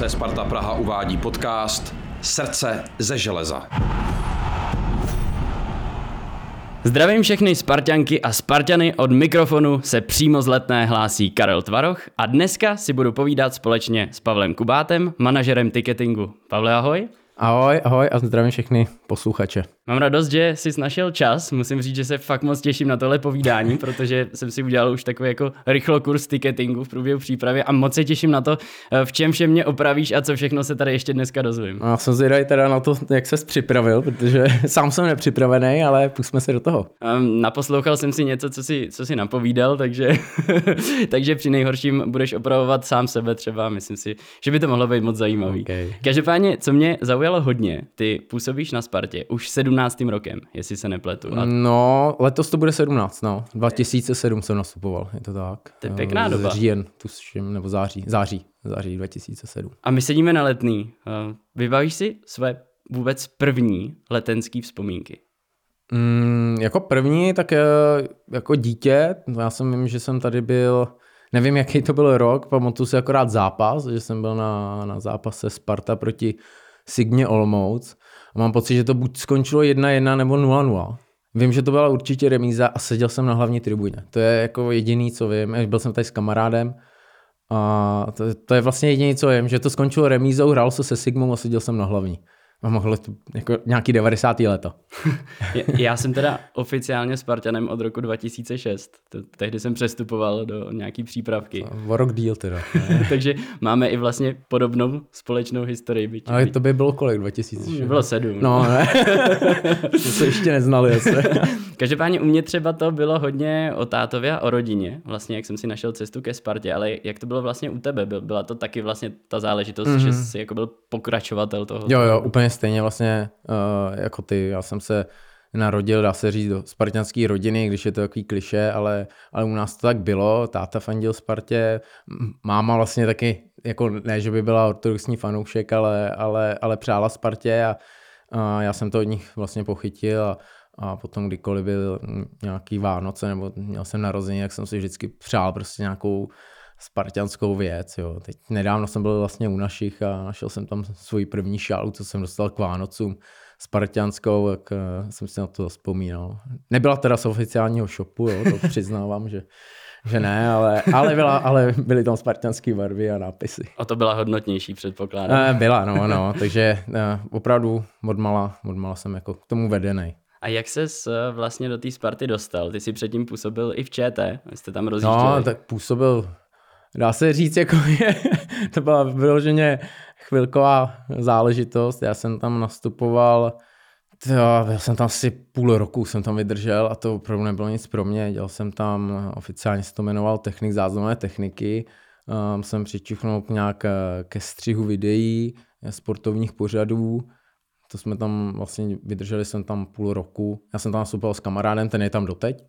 FC Sparta Praha uvádí podcast Srdce ze železa. Zdravím všechny Spartianky a Spartiany, od mikrofonu se přímo z letné hlásí Karel Tvaroch a dneska si budu povídat společně s Pavlem Kubátem, manažerem ticketingu. Pavle, ahoj. Ahoj, ahoj a zdravím všechny posluchače. Mám radost, že jsi našel čas. Musím říct, že se fakt moc těším na tohle povídání, protože jsem si udělal už takový jako rychlo kurz ticketingu v průběhu přípravy a moc se těším na to, eh, v čem vše mě opravíš a co všechno se tady ještě dneska dozvím. Já jsem zvědavý teda na to, jak ses připravil, protože sám jsem nepřipravený, ale pusme se do toho. Um, naposlouchal jsem si něco, co si, co si napovídal, takže, takže při nejhorším budeš opravovat sám sebe třeba. Myslím si, že by to mohlo být moc zajímavý. Okay. Každopádně, co mě zaujalo hodně, ty působíš na Spartě už 17. rokem, jestli se nepletu. A... No, letos to bude 17, no. 2007 jsem nastupoval, je to tak. To je pěkná Z doba. Říjen, tuším, nebo září, září, září 2007. A my sedíme na letný. Uh, Vybavíš si své vůbec první letenský vzpomínky? Mm, jako první, tak eh, jako dítě, já jsem vím, že jsem tady byl, nevím, jaký to byl rok, pamatuju si akorát zápas, že jsem byl na, na zápase Sparta proti Signě Olomouc a mám pocit, že to buď skončilo 1-1 nebo 0-0. Vím, že to byla určitě remíza a seděl jsem na hlavní tribuně. To je jako jediný, co vím. Byl jsem tady s kamarádem a to, to je vlastně jediný, co vím, že to skončilo remízou, hrál se se Sigmou a seděl jsem na hlavní. A mohlo to jako nějaký 90. leta. Já jsem teda oficiálně Spartanem od roku 2006. To, tehdy jsem přestupoval do nějaký přípravky. O rok díl teda. Takže máme i vlastně podobnou společnou historii. Byť, Ale to by bylo kolik? 2006? bylo sedm. No, ne. to se ještě neznali asi. Každopádně u mě třeba to bylo hodně o tátově a o rodině, vlastně jak jsem si našel cestu ke Spartě, ale jak to bylo vlastně u tebe? Byl- Byla to taky vlastně ta záležitost, mm-hmm. že jsi jako byl pokračovatel toho? Jo, jo, úplně stejně vlastně uh, jako ty. Já jsem se narodil, dá se říct, do spartianské rodiny, když je to takový kliše, ale, ale u nás to tak bylo. Táta fandil Spartě, máma vlastně taky, jako ne, že by byla ortodoxní fanoušek, ale, ale, ale přála Spartě a, a já jsem to od nich vlastně pochytil a, a potom kdykoliv byl nějaký Vánoce nebo měl jsem narození, tak jsem si vždycky přál prostě nějakou spartianskou věc. Jo. Teď nedávno jsem byl vlastně u našich a našel jsem tam svoji první šálu, co jsem dostal k Vánocům, spartianskou, tak uh, jsem si na to vzpomínal. Nebyla teda z oficiálního shopu, jo, to přiznávám, že, že ne, ale, ale, byla, ale byly tam spartianské barvy a nápisy. O to byla hodnotnější, předpokládám. Uh, byla, no, no, takže uh, opravdu odmala, odmala jsem jako k tomu vedený. A jak ses eh, vlastně do té Sparty dostal? Ty jsi předtím působil i v ČT, jste tam rozjížděli. No, tak působil, dá se říct, jako je, to byla vyloženě chvilková záležitost. Já jsem tam nastupoval, to, já jsem tam asi půl roku jsem tam vydržel a to opravdu nebylo nic pro mě. Dělal jsem tam, oficiálně se to jmenoval technik záznamové techniky. Um, jsem přičichnul nějak eh, ke střihu videí, eh, sportovních pořadů. To jsme tam vlastně, vydrželi jsem tam půl roku. Já jsem tam nastupoval s kamarádem, ten je tam doteď.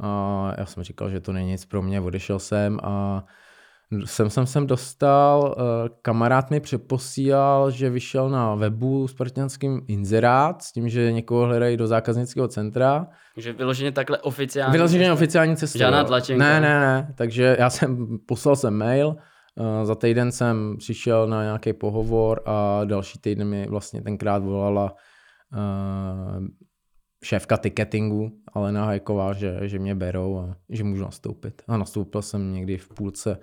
A já jsem říkal, že to není nic pro mě, odešel jsem a jsem jsem sem dostal, eh, kamarád mi přeposílal, že vyšel na webu spartianským inzerát s tím, že někoho hledají do zákaznického centra. Takže vyloženě takhle oficiálně. Vyloženě oficiální cesta. Žádná tlačenka. Ne, ne, ne. Takže já jsem poslal jsem mail, eh, za týden jsem přišel na nějaký pohovor a další týden mi vlastně tenkrát volala uh, šéfka ticketingu, Alena Hajková, že, že mě berou a že můžu nastoupit. A nastoupil jsem někdy v půlce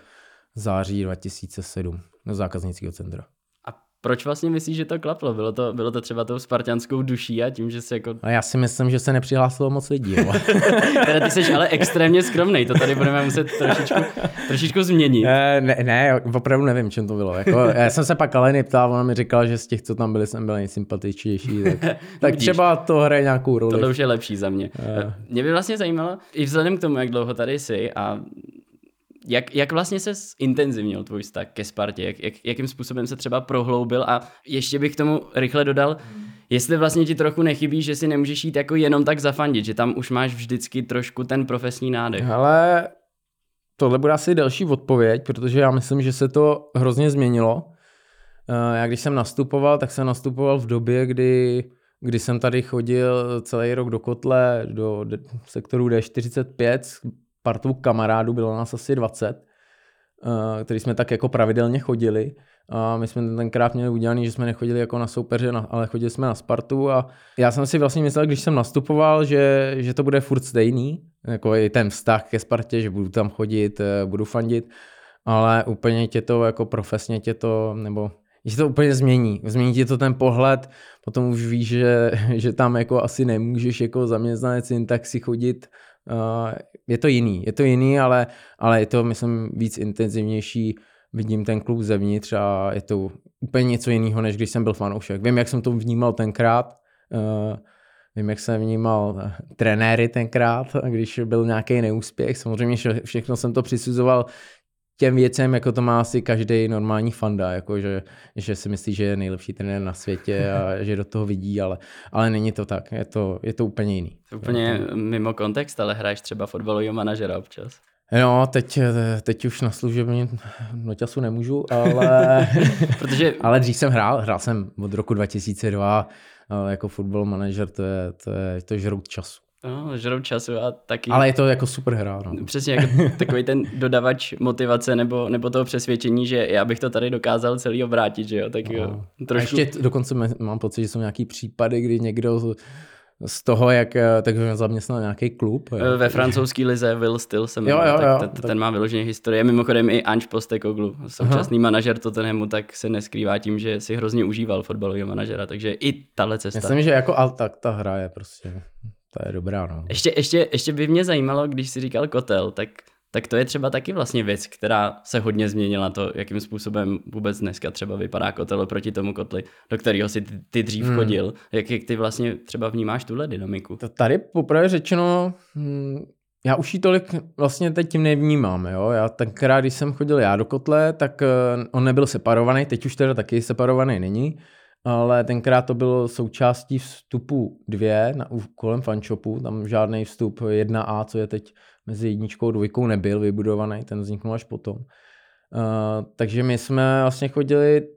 září 2007 do zákaznického centra. A proč vlastně myslíš, že to klaplo? Bylo to, bylo to třeba tou spartianskou duší a tím, že se jako... A já si myslím, že se nepřihlásilo moc lidí. Teda ty jsi ale extrémně skromný, to tady budeme muset trošičku, trošičku změnit. Eh, ne, ne, opravdu nevím, čem to bylo. Jako, já jsem se pak Aleny ptal, ona mi říkala, že z těch, co tam byli, jsem byl nejsympatičnější. Tak, tak Vidíš. třeba to hraje nějakou roli. Tohle už je lepší za mě. Mě by vlastně zajímalo, i vzhledem k tomu, jak dlouho tady jsi a jak, jak vlastně se intenzivnil tvůj vztah ke Spartě? Jak, jak, jakým způsobem se třeba prohloubil? A ještě bych k tomu rychle dodal, jestli vlastně ti trochu nechybí, že si nemůžeš jít jako jenom tak zafandit, že tam už máš vždycky trošku ten profesní nádech. Ale tohle bude asi delší odpověď, protože já myslím, že se to hrozně změnilo. Eh, Já když jsem nastupoval, tak jsem nastupoval v době, kdy, kdy jsem tady chodil celý rok do kotle, do sektoru D45, s partou kamarádů, bylo nás asi 20. uh, který jsme tak jako pravidelně chodili. A my jsme tenkrát měli udělaný, že jsme nechodili jako na soupeře, ale chodili jsme na Spartu a já jsem si vlastně myslel, když jsem nastupoval, že, že to bude furt stejný, jako i ten vztah ke Spartě, že budu tam chodit, eh, budu fandit, ale úplně tě to jako profesně tě to, nebo že to úplně změní. Změní ti to ten pohled, potom už víš, že, že tam jako asi nemůžeš jako zaměstnanec jen tak si chodit. Uh, je to jiný, je to jiný, ale, ale je to, myslím, víc intenzivnější. Vidím ten klub zevnitř a je to úplně něco jiného, než když jsem byl fanoušek. Vím, jak jsem to vnímal tenkrát, uh, vím, jak jsem vnímal eh, trenéry tenkrát, když byl nějaký neúspěch. Samozřejmě všechno jsem to přisuzoval těm věcem, jako to má asi každý normální fanda, jako že, že si myslí, že je nejlepší trenér na světě a že do toho vidí, ale, ale není to tak, je to, je to úplně jiný. Úplně to... mimo kontext, ale hraješ třeba fotbalového manažera občas. No, teď, teď už na služebně no času nemůžu, ale, Protože... ale dřív jsem hrál, hrál jsem od roku 2002, ale jako football manažer, to je, to je, to je žrout času. No, žrou času a taky... Ale je to jako super hra, no. Přesně jako takový ten dodavač motivace nebo, nebo toho přesvědčení, že já bych to tady dokázal celý obrátit, že jo, tak no. jo, trošku... A ještě dokonce mám pocit, že jsou nějaký případy, kdy někdo z toho, jak tak zaměstnal nějaký klub. Jo. Ve francouzské lize Will Still jsem jo, jo, tak jo, ten, tak... ten má vyloženě historie. Mimochodem i Ange Postekoglu, současný Aha. manažer Tottenhamu, tak se neskrývá tím, že si hrozně užíval fotbalového manažera, takže i tahle cesta. Myslím, že jako al, tak ta hra je prostě to je dobrá, no. Ještě, ještě, ještě by mě zajímalo, když jsi říkal kotel, tak, tak to je třeba taky vlastně věc, která se hodně změnila to, jakým způsobem vůbec dneska třeba vypadá kotel oproti tomu kotli, do kterého si ty, ty dřív hmm. chodil. Jak, jak ty vlastně třeba vnímáš tuhle dynamiku? To tady poprvé řečeno, hm, já už ji tolik vlastně teď tím nevnímám, jo. Já tenkrát, když jsem chodil já do kotle, tak eh, on nebyl separovaný, teď už teda taky separovaný není ale tenkrát to bylo součástí vstupu dvě na, kolem fanshopu, tam žádný vstup 1A, co je teď mezi jedničkou a dvojkou nebyl vybudovaný, ten vzniknul až potom. Uh, takže my jsme vlastně chodili,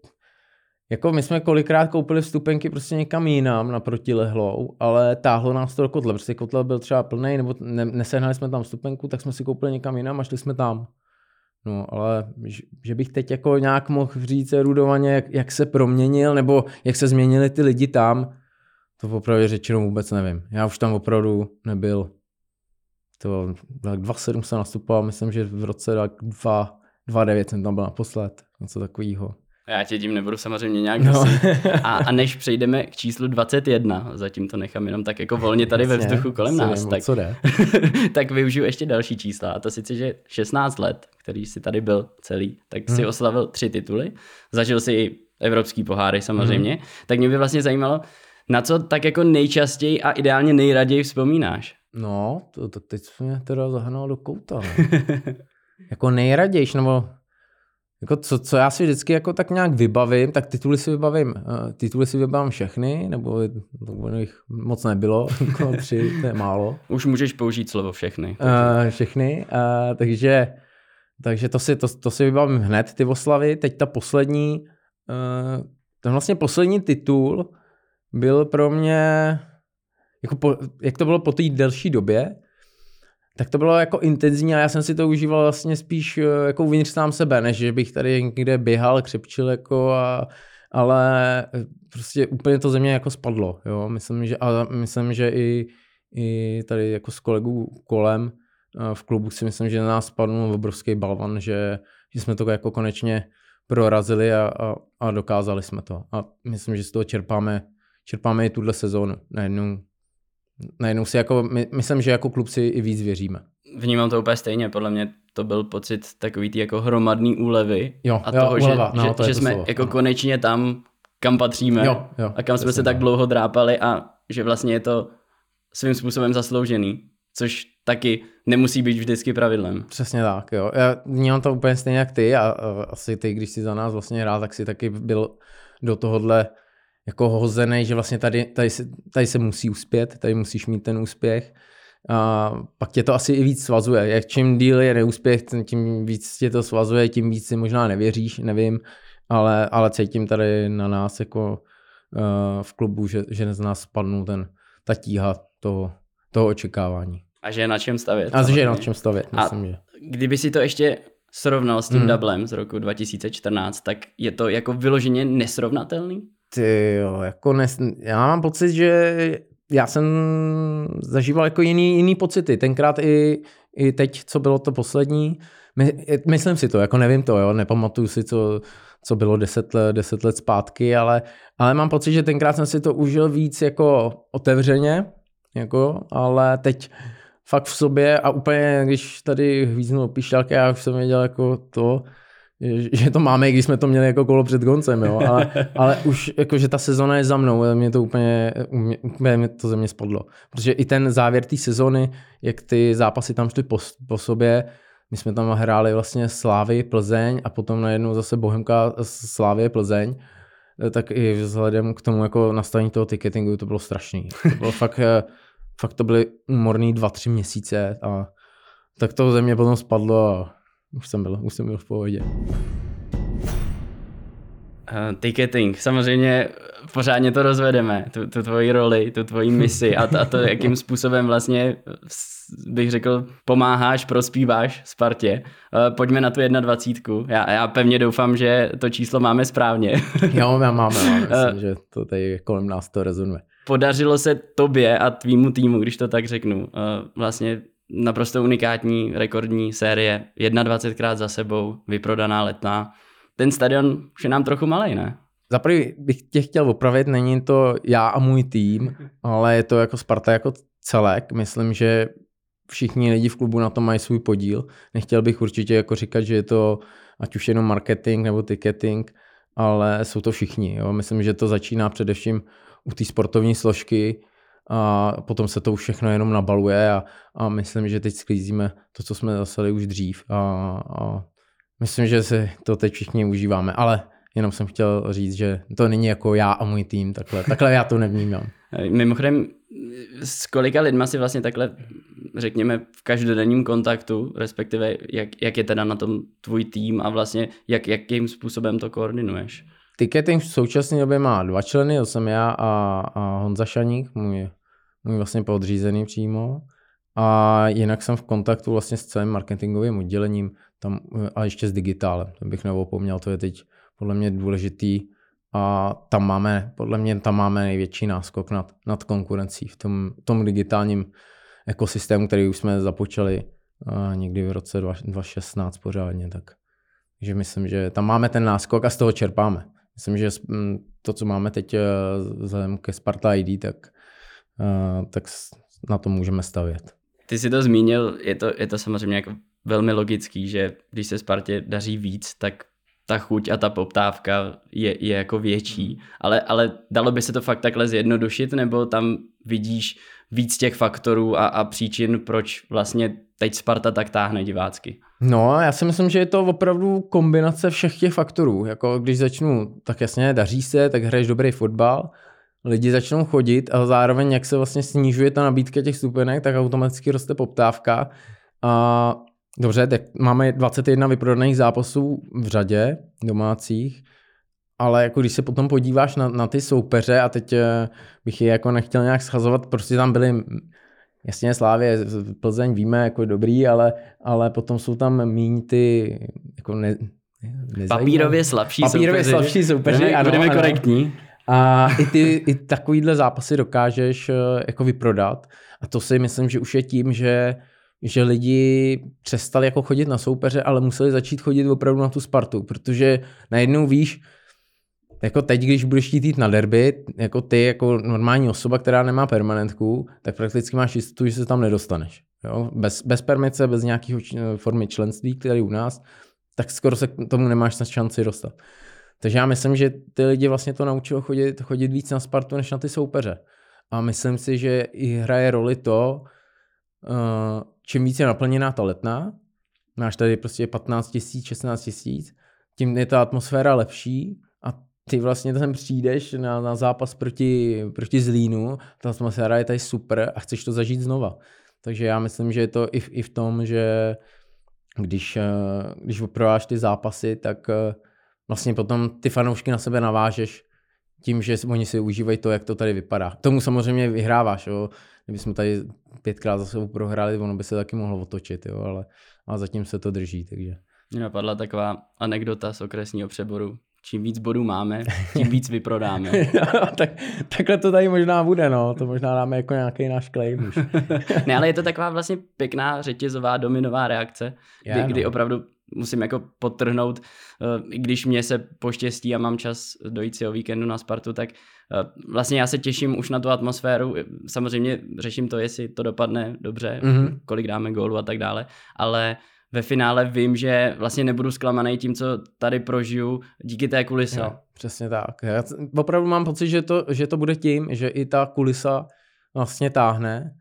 jako my jsme kolikrát koupili vstupenky prostě někam jinam na protilehlou, ale táhlo nás to do kotle, protože kotle byl třeba plný, nebo ne, nesehnali jsme tam vstupenku, tak jsme si koupili někam jinam a šli jsme tam. No, ale že bych teď jako nějak mohl říct erudovaně, jak, jak se proměnil, nebo jak se změnili ty lidi tam, to opravdu řečeno vůbec nevím. Já už tam opravdu nebyl. To 2.7 jsem nastupoval, myslím, že v roce 2.9 jsem tam byl naposled, něco takového. Já tě tím nebudu samozřejmě nějak no. a, a než přejdeme k číslu 21, zatím to nechám jenom tak jako volně tady ve vzduchu kolem nás, tak, co jde. tak využiju ještě další čísla. A to sice, že 16 let, který si tady byl celý, tak si hmm. oslavil tři tituly. Zažil si i evropský poháry samozřejmě. Hmm. Tak mě by vlastně zajímalo, na co tak jako nejčastěji a ideálně nejraději vzpomínáš? No, to, to teď mě teda zahnal do kouta. jako nejraději, nebo jako co, co já si vždycky jako tak nějak vybavím, tak tituly si vybavím, uh, tituly si vybavím všechny, nebo jich moc nebylo, jako tři, to je málo. Už můžeš použít slovo všechny. Uh, všechny, uh, takže, takže to si, to, to si vybavím hned, ty oslavy. Teď ta poslední, uh, ten vlastně poslední titul byl pro mě, jako po, jak to bylo po té delší době, tak to bylo jako intenzivní a já jsem si to užíval vlastně spíš eh, jako uvnitř sám sebe, než že bych tady někde běhal, křepčil jako a, ale eh, prostě úplně to ze mě jako spadlo, jo, myslím, že, a myslím, že i, i tady jako s kolegů kolem eh, v klubu si myslím, že na nás spadl obrovský balvan, že, že jsme to jako konečně prorazili a, a, a dokázali jsme to. A myslím, že z toho čerpáme, čerpáme i tuhle sezónu. Najednou najednou si jako, my, myslím, že jako klub si i víc věříme. Vnímám to úplně stejně, podle mě to byl pocit takový ty jako hromadný úlevy jo, a jo, toho, uleva, že, no, že, že jsme slovo, jako no. konečně tam, kam patříme jo, jo, a kam jsme se tak dlouho drápali a že vlastně je to svým způsobem zasloužený, což taky nemusí být vždycky pravidlem. Přesně tak, jo. Já vnímám to úplně stejně jak ty a, a asi ty, když si za nás vlastně hrál, tak si taky byl do tohohle jako hozený, že vlastně tady, tady, se, tady se musí uspět, tady musíš mít ten úspěch. A pak tě to asi i víc svazuje. Jak čím díl je neúspěch, tím víc tě to svazuje, tím víc si možná nevěříš, nevím, ale, ale cítím tady na nás jako uh, v klubu, že, že z nás spadnou ten, ta tíha toho, toho očekávání. A že je na čem stavět. A že je na čem stavět, myslím, a že. Kdyby si to ještě srovnal s tím hmm. dublem z roku 2014, tak je to jako vyloženě nesrovnatelný? Ty jo, jako nes... já mám pocit, že já jsem zažíval jako jiný, jiný pocity. Tenkrát i, i teď, co bylo to poslední, my, myslím si to, jako nevím to, jo, nepamatuju si, co, co bylo deset let, deset let zpátky, ale, ale mám pocit, že tenkrát jsem si to užil víc jako otevřeně, jako, ale teď fakt v sobě a úplně, když tady hvíznu píšťalky, já už jsem věděl jako to, že to máme, když jsme to měli jako kolo před koncem, jo, ale, ale už jako, že ta sezona je za mnou, mě to úplně, úplně mě to ze mě spadlo. Protože i ten závěr té sezony, jak ty zápasy tam šly po, po sobě, my jsme tam hráli vlastně Slávy, Plzeň a potom najednou zase Bohemka Slávy, Plzeň, tak i vzhledem k tomu jako nastavení toho ticketingu to bylo strašný. To bylo fakt, fakt to byly umorný dva, tři měsíce a tak to ze mě potom spadlo a už jsem byl, už jsem byl v pohodě. Uh, ticketing, samozřejmě pořádně to rozvedeme, tu, tu tvoji roli, tu tvoji misi a to, a to, jakým způsobem vlastně bych řekl, pomáháš, prospíváš Spartě. Uh, pojďme na tu 21. Já, já pevně doufám, že to číslo máme správně. jo, máme, máme. Myslím, že to tady kolem nás to rezonuje. Podařilo se tobě a tvýmu týmu, když to tak řeknu, uh, vlastně naprosto unikátní rekordní série, 21krát za sebou, vyprodaná letná. Ten stadion už je nám trochu malý, ne? Za bych tě chtěl opravit, není to já a můj tým, ale je to jako Sparta jako celek. Myslím, že všichni lidi v klubu na tom mají svůj podíl. Nechtěl bych určitě jako říkat, že je to ať už jenom marketing nebo ticketing, ale jsou to všichni. Jo. Myslím, že to začíná především u té sportovní složky, a potom se to už všechno jenom nabaluje a, a myslím, že teď sklízíme to, co jsme zasali už dřív a, a myslím, že si to teď všichni užíváme, ale jenom jsem chtěl říct, že to není jako já a můj tým, takhle, takhle já to nevnímám. Mimochodem, s kolika lidma si vlastně takhle, řekněme, v každodenním kontaktu, respektive jak, jak je teda na tom tvůj tým a vlastně jak, jakým způsobem to koordinuješ? Ticketing v současné době má dva členy, to jsem já a, a Honza Šaník, můj, můj vlastně podřízený přímo. A jinak jsem v kontaktu vlastně s celým marketingovým oddělením tam, a ještě s digitálem, to bych neopomněl, to je teď podle mě důležitý a tam máme, podle mě tam máme největší náskok nad, nad konkurencí v tom, tom digitálním ekosystému, který už jsme započali někdy v roce 2016 pořádně, tak takže myslím, že tam máme ten náskok a z toho čerpáme. Myslím, že to, co máme teď eh, vzhledem ke Sparta ID, tak, eh, tak na to můžeme stavět. Ty jsi to zmínil, je to, je to samozřejmě jako velmi logický, že když se Spartě daří víc, tak ta chuť a ta poptávka je, je jako větší, ale, ale dalo by se to fakt takhle zjednodušit, nebo tam vidíš víc těch faktorů a, a příčin, proč vlastně teď Sparta tak táhne divácky? No, já si myslím, že je to opravdu kombinace všech těch faktorů. Jako když začnu, tak jasně, daří se, tak hraješ dobrý fotbal, lidi začnou chodit a zároveň, jak se vlastně snižuje ta nabídka těch stupenek, tak automaticky roste poptávka. A dobře, tak máme 21 vyprodaných zápasů v řadě domácích, ale jako když se potom podíváš na, na ty soupeře a teď eh, bych je jako nechtěl nějak schazovat, prostě tam byly jasně Slávě, Plzeň víme, jako dobrý, ale, ale potom jsou tam míň ty jako ne, Papírově slabší Papírově soupeři. slabší soupeři, budeme, ano, budeme korektní. A i ty i takovýhle zápasy dokážeš eh, jako vyprodat. A to si myslím, že už je tím, že že lidi přestali jako chodit na soupeře, ale museli začít chodit opravdu na tu Spartu, protože najednou víš, jako teď, když budeš chtít jít na derby, jako ty, jako normální osoba, která nemá permanentku, tak prakticky máš jistotu, že se tam nedostaneš. Jo? Bez, bez permice, bez nějakého formy členství, který u nás, tak skoro se k tomu nemáš na šanci dostat. Takže já myslím, že ty lidi vlastně to naučilo chodit, chodit víc na Spartu, než na ty soupeře. A myslím si, že i hraje roli to, uh, čím víc je naplněná ta letná, máš tady prostě 15 tisíc, 16 tisíc, tím je ta atmosféra lepší a ty vlastně tam přijdeš na, na zápas proti, proti Zlínu, ta atmosféra je tady super a chceš to zažít znova. Takže já myslím, že je to i v, i v tom, že když, eh, když oprováš ty zápasy, tak eh, vlastně potom ty fanoušky na sebe navážeš tím, že oni si užívají to, jak to tady vypadá. K tomu samozřejmě vyhráváš, jo. Kdybychom tady pětkrát za sebou prohráli, ono by se taky mohlo otočit, jo, ale, ale zatím se to drží, takže Mě napadla taková anekdota z okresního přeboru. Čím víc bodů máme, tím víc vyprodáme. tak, takhle to tady možná bude, no. To možná dáme jako nějaký náš claim už. ne, ale je to taková vlastně pěkná řetězová dominová reakce, kdy, no. kdy opravdu musím jako podtrhnout, eh, i když mě se poštěstí a mám čas dojít si o víkendu na Spartu, tak eh, vlastně já se těším už na tu atmosféru. Samozřejmě řeším to, jestli to dopadne dobře, mm-hmm. kolik dáme gólu a tak dále, ale ve finále vím, že vlastně nebudu zklamaný tím, co tady prožiju díky té kulise. Jo, přesně tak. Já opravdu mám pocit, že to, že to bude tím, že i ta kulisa vlastně táhne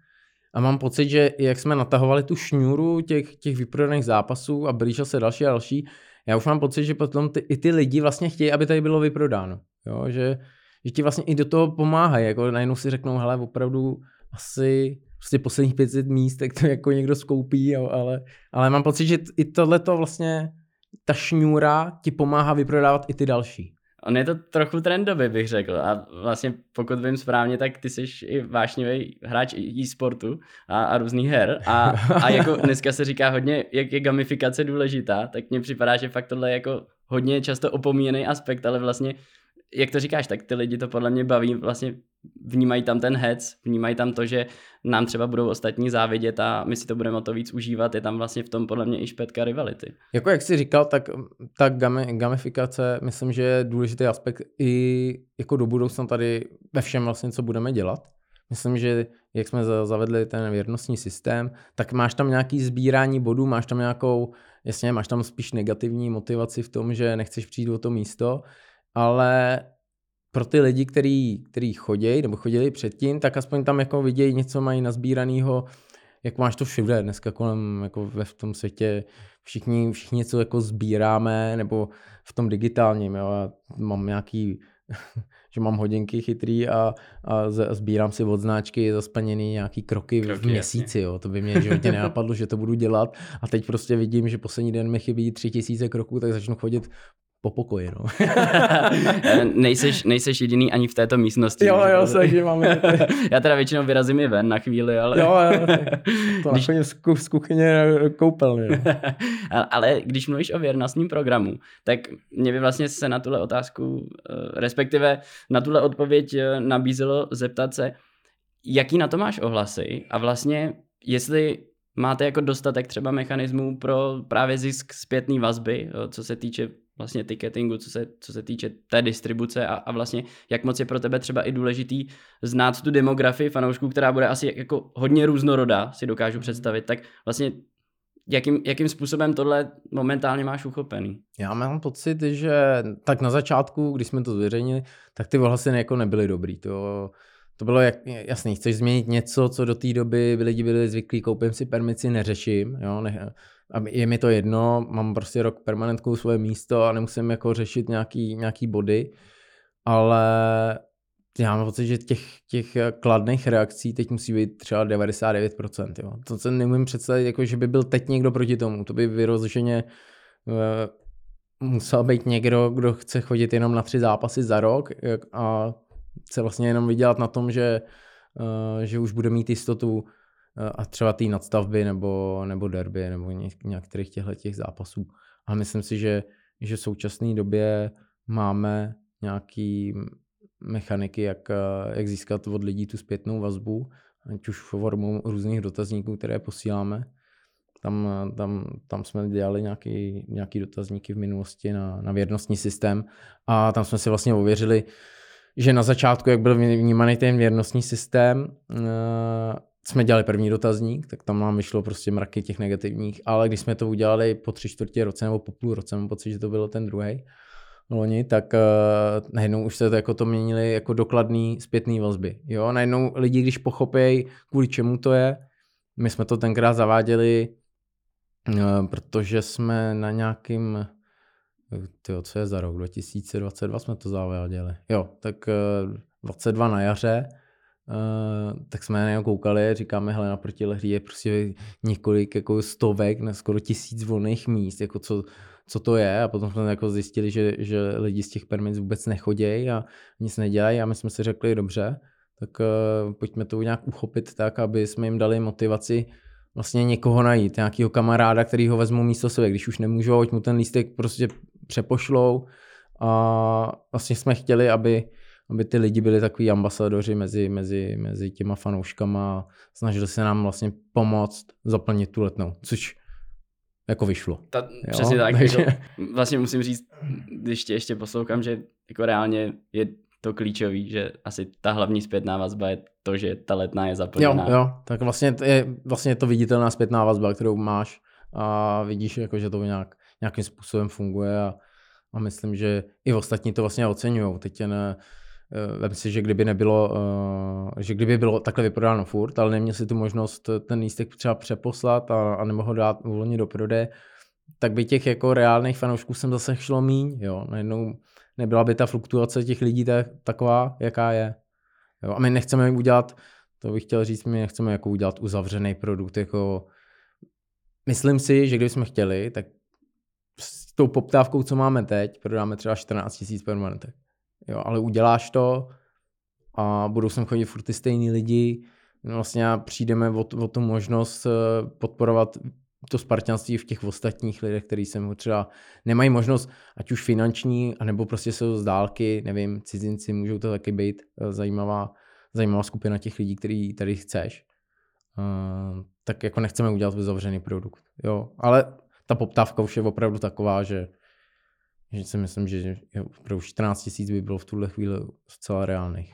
a mám pocit, že jak jsme natahovali tu šňůru těch, těch vyprodaných zápasů a blížil se další a další, já už mám pocit, že potom ty, i ty lidi vlastně chtějí, aby tady bylo vyprodáno. Jo? Že, že ti vlastně i do toho pomáhají. Jako najednou si řeknou, hele, opravdu asi prostě posledních 500 míst, tak to jako někdo skoupí, jo, ale, ale mám pocit, že i tohle to vlastně, ta šňůra ti pomáhá vyprodávat i ty další. On je to trochu trendový, bych řekl. A vlastně pokud vím správně, tak ty jsi i vášnivý hráč e-sportu a, a různých her. A, a jako dneska se říká hodně, jak je gamifikace důležitá, tak mně připadá, že fakt tohle je jako hodně často opomíjený aspekt, ale vlastně jak to říkáš, tak ty lidi to podle mě baví, vlastně vnímají tam ten hec, vnímají tam to, že nám třeba budou ostatní závidět a my si to budeme o to víc užívat, je tam vlastně v tom podle mě i špetka rivality. Jako jak jsi říkal, tak ta gamifikace, myslím, že je důležitý aspekt i jako do budoucna tady ve všem vlastně, co budeme dělat. Myslím, že jak jsme zavedli ten věrnostní systém, tak máš tam nějaký sbírání bodů, máš tam nějakou, jasně, máš tam spíš negativní motivaci v tom, že nechceš přijít o to místo, ale pro ty lidi, který, který chodí nebo chodili předtím, tak aspoň tam jako vidějí něco mají nazbíraného, jak máš to všude dneska kolem, jako ve v tom světě, všichni, všichni něco jako sbíráme, nebo v tom digitálním, jo, já mám nějaký, že mám hodinky chytrý a, a sbírám si od značky za splněný nějaký kroky, kroky v měsíci, jo, to by mě životě nenapadlo, že to budu dělat. A teď prostě vidím, že poslední den mi chybí tři tisíce kroků, tak začnu chodit po pokoji, no. nejseš, nejseš jediný ani v této místnosti. Jo, jo, takže máme. Já teda většinou vyrazím i ven na chvíli, ale... Jo, jo, to když... z, z kuchyně koupelny. No. ale když mluvíš o věrnostním programu, tak mě by vlastně se na tuhle otázku, eh, respektive na tuhle odpověď eh, nabízelo zeptat se, jaký na to máš ohlasy a vlastně jestli máte jako dostatek třeba mechanismů pro právě zisk zpětné vazby, eh, co se týče vlastně ticketingu, co se, co se týče té distribuce a, a vlastně jak moc je pro tebe třeba i důležitý znát tu demografii fanoušků, která bude asi jako hodně různorodá, si dokážu představit, tak vlastně jakým, jakým způsobem tohle momentálně máš uchopený? Já mám pocit, že tak na začátku, když jsme to zveřejnili, tak ty ohlasy jako nebyly dobrý. To, to bylo jak, jasný, chceš změnit něco, co do té doby lidi byli zvyklí, koupím si permici, neřeším, jo, ne, a je mi to jedno, mám prostě rok permanentkou svoje místo a nemusím jako řešit nějaký, nějaký body, ale já mám pocit, že těch, těch kladných reakcí teď musí být třeba 99%. Jo. To se nemůžu představit, jako, že by byl teď někdo proti tomu. To by vyrozeně uh, musel být někdo, kdo chce chodit jenom na tři zápasy za rok a se vlastně jenom vydělat na tom, že, uh, že už bude mít jistotu a třeba té nadstavby nebo, nebo derby nebo některých těchto těch zápasů. A myslím si, že, že v současné době máme nějaký mechaniky, jak, jak získat od lidí tu zpětnou vazbu, ať už formou různých dotazníků, které posíláme. Tam, tam, tam jsme dělali nějaký, nějaký dotazníky v minulosti na, na věrnostní systém a tam jsme si vlastně ověřili, že na začátku, jak byl vnímaný ten věrnostní systém, jsme dělali první dotazník, tak tam nám vyšlo prostě mraky těch negativních, ale když jsme to udělali po tři čtvrtě roce nebo po půl roce, mám pocit, že to bylo ten druhý loni, tak uh, najednou už se to jako to měnili jako dokladný zpětný vazby. Jo, najednou lidi, když pochopějí, kvůli čemu to je, my jsme to tenkrát zaváděli, uh, protože jsme na nějakým, tyjo, co je za rok, 2022 jsme to zaváděli. Jo, tak uh, eh, 22 na jaře, Uh, tak jsme na něj koukali, říkáme, hele, na protilehří je prostě několik jako stovek, na skoro tisíc volných míst, jako co, co to je? A potom jsme jako zjistili, že, že lidi z těch permic vůbec nechodějí a nic nedělají a my jsme si řekli, dobře, tak uh, pojďme to nějak uchopit tak, aby jsme jim dali motivaci vlastně někoho najít, nějakého kamaráda, který ho vezmu místo sebe, když už nemůžou, ať mu ten lístek prostě přepošlou. A vlastně jsme chtěli, aby, aby ty lidi byli takový ambasadoři mezi, mezi, mezi těma fanouškama a snažili se nám vlastně pomoct zaplnit tu letnou, což jako vyšlo. Ta, jo? Přesně tak. Takže... Jako, vlastně musím říct, když tě ještě poslouchám, že jako reálně je to klíčový, že asi ta hlavní zpětná vazba je to, že ta letná je zaplněná. Jo, jo, tak vlastně je, vlastně je to viditelná zpětná vazba, kterou máš a vidíš, jako, že to nějak, nějakým způsobem funguje a, a myslím, že i ostatní to vlastně oceňují. Teď eh, Vem si, že kdyby nebylo, eh, že kdyby bylo takhle vyprodáno furt, ale neměl si tu možnost ten lístek třeba přeposlat a, a nemohl dát uvolnit do prodeje, tak by těch jako reálných fanoušků jsem zase šlo míň, jo. Najednou nebyla by ta fluktuace těch lidí tak, taková, jaká je. Jo? A my nechceme udělat, to bych chtěl říct, my nechceme jako udělat uzavřený produkt, jako myslím si, že kdybychom chtěli, tak s tou poptávkou, co máme teď, prodáme třeba 14 000 permanentek. Jo, ale uděláš to a budou sem chodit furt ty stejný lidi, vlastně přijdeme o, o tu možnost eh, podporovat to spartianství v těch ostatních lidech, kteří se třeba nemají možnost, ať už finanční, anebo prostě jsou z dálky, nevím, cizinci, můžou to taky být eh, zajímavá, zajímavá skupina těch lidí, který tady chceš. Uh, tak jako nechceme udělat zavřený produkt. Jo, ale ta poptávka už je opravdu taková, že, že si myslím, že opravdu 14 tisíc by bylo v tuhle chvíli zcela reálných.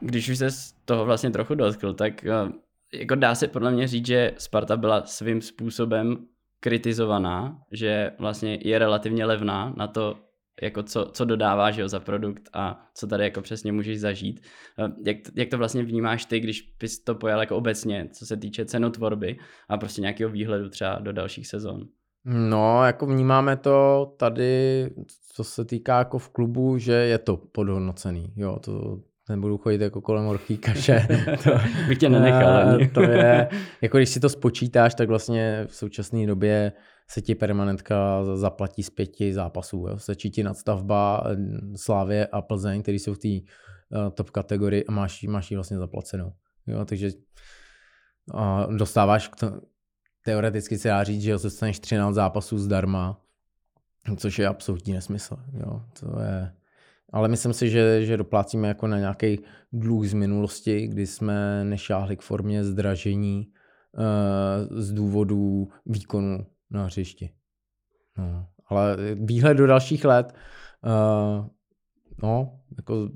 Když už se z toho vlastně trochu dotkl, tak eh, jako dá se podle mě říct, že Sparta byla svým způsobem kritizovaná, že vlastně je relativně levná na to, jako co, co dodává za produkt a co tady jako přesně můžeš zažít. Eh, jak, jak to vlastně vnímáš ty, když bys to pojal jako obecně, co se týče cenotvorby a prostě nějakého výhledu třeba do dalších sezon? No, jako vnímáme to tady, co se týká jako v klubu, že je to podhodnocený. Jo, to, nebudu chodit jako kolem orchí kaše. to, Bych tě nenechal. to je, jako když si to spočítáš, tak vlastně v současné době se ti permanentka zaplatí z pěti zápasů. Jo. Sečí ti nadstavba eh, Slávě a Plzeň, který jsou v té uh, top kategorii a máš, máš ji vlastně zaplacenou. Jo, takže uh, dostáváš, k teoreticky se dá říct, že dostaneš 13 zápasů zdarma, což je absolutní nesmysl. Jo. To je, ale myslím si, že, že doplácíme jako na nějaký dluh z minulosti, kdy jsme nešáhli k formě zdražení uh, z důvodu výkonu na hřišti. No, ale výhled do dalších let, uh, no, jako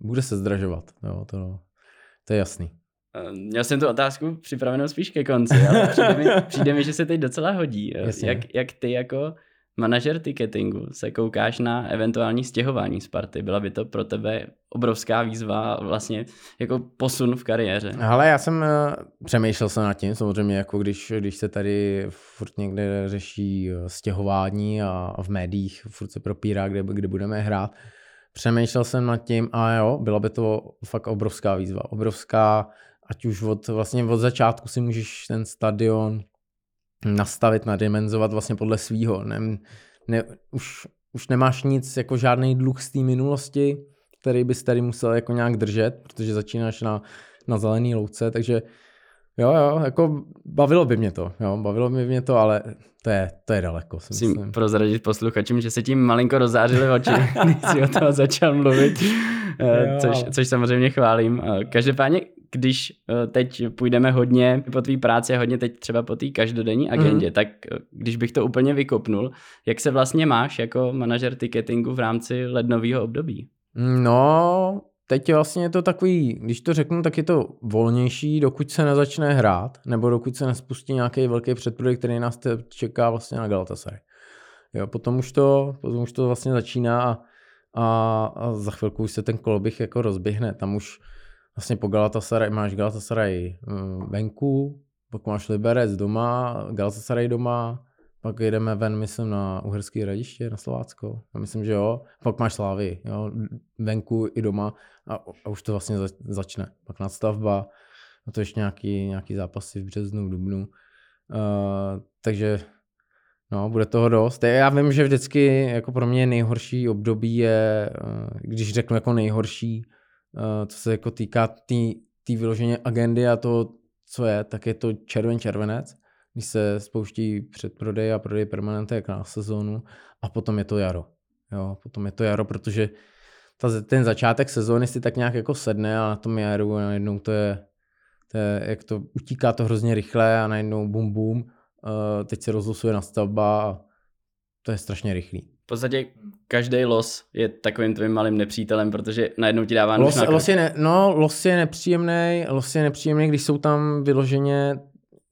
bude se zdražovat, jo, to, to je jasný. Eh, měl jsem tu otázku připravenou spíš ke konci, ale přijde mi, přijde mi že se teď docela hodí. Jak, jak ty jako manažer ticketingu se koukáš na eventuální stěhování Sparty? Byla by to pro tebe obrovská výzva vlastně jako posun v kariéře? Ale já jsem uh, přemýšlel se nad tím, samozřejmě jako když, když se tady furt někde řeší eh, stěhování a, a v médiích furt se propírá, kde, kde budeme hrát. Přemýšlel jsem nad tím a jo, byla by to fakt obrovská výzva. Obrovská, ať už od, vlastně od začátku si můžeš ten stadion nastavit, nadimenzovat vlastně podle svýho. Ne, ne, už, už nemáš nic, jako žádný dluh z té minulosti, který bys tady musel jako nějak držet, protože začínáš na, na zelený louce, takže jo, jo, jako bavilo by mě to, jo, bavilo by mě to, ale to je, to je daleko. Musím prozradit posluchačům, že se tím malinko rozářily oči, když si o toho začal mluvit, jo. což, což samozřejmě chválím. Každopádně když eh, teď půjdeme hodně po tvý práci a hodně teď třeba po té každodenní agendě, mm. tak eh, když bych to úplně vykopnul, jak se vlastně máš jako manažer ticketingu v rámci lednového období? No, teď vlastně je to takový, když to řeknu, tak je to volnější, dokud se nezačne hrát, nebo dokud se nespustí nějaký velký předprodej, který nás čeká vlastně na Galatasaray. Jo, potom už to, potom už to vlastně začíná a, a, a za chvilku už se ten koloběh jako rozběhne. Tam už vlastně po Galatasaray máš Galatasaray mm, venku, pak máš Liberec doma, Galatasaray doma, pak jedeme ven, myslím, na Uherské radiště, na Slovácko. Já myslím, že jo. Pak máš Slávy, jo, venku i doma a, a už to vlastně začne. Pak nadstavba, a to ještě nějaký, nějaký zápasy v březnu, v dubnu. Uh, takže no, bude toho dost. Já vím, že vždycky jako pro mě nejhorší období je, uh, když řeknu jako nejhorší, Eh, co se jako týká té tý, té vyloženě agendy a to, co je, tak je to červen červenec, když se spouští předprodej a prodej permanentek na sezónu a potom je to jaro. Jo, potom je to jaro, protože ta, ten začátek sezóny si tak nějak jako sedne a na tom jaru a najednou to je, to je, jak to utíká to hrozně rychle a najednou bum bum, uh, teď se rozlosuje na stavba a to je strašně rychlý. V podstatě každý los je takovým tvým malým nepřítelem, protože najednou ti dává los, los je ne, No, los je nepříjemný, los je nepříjemný, když jsou tam vyloženě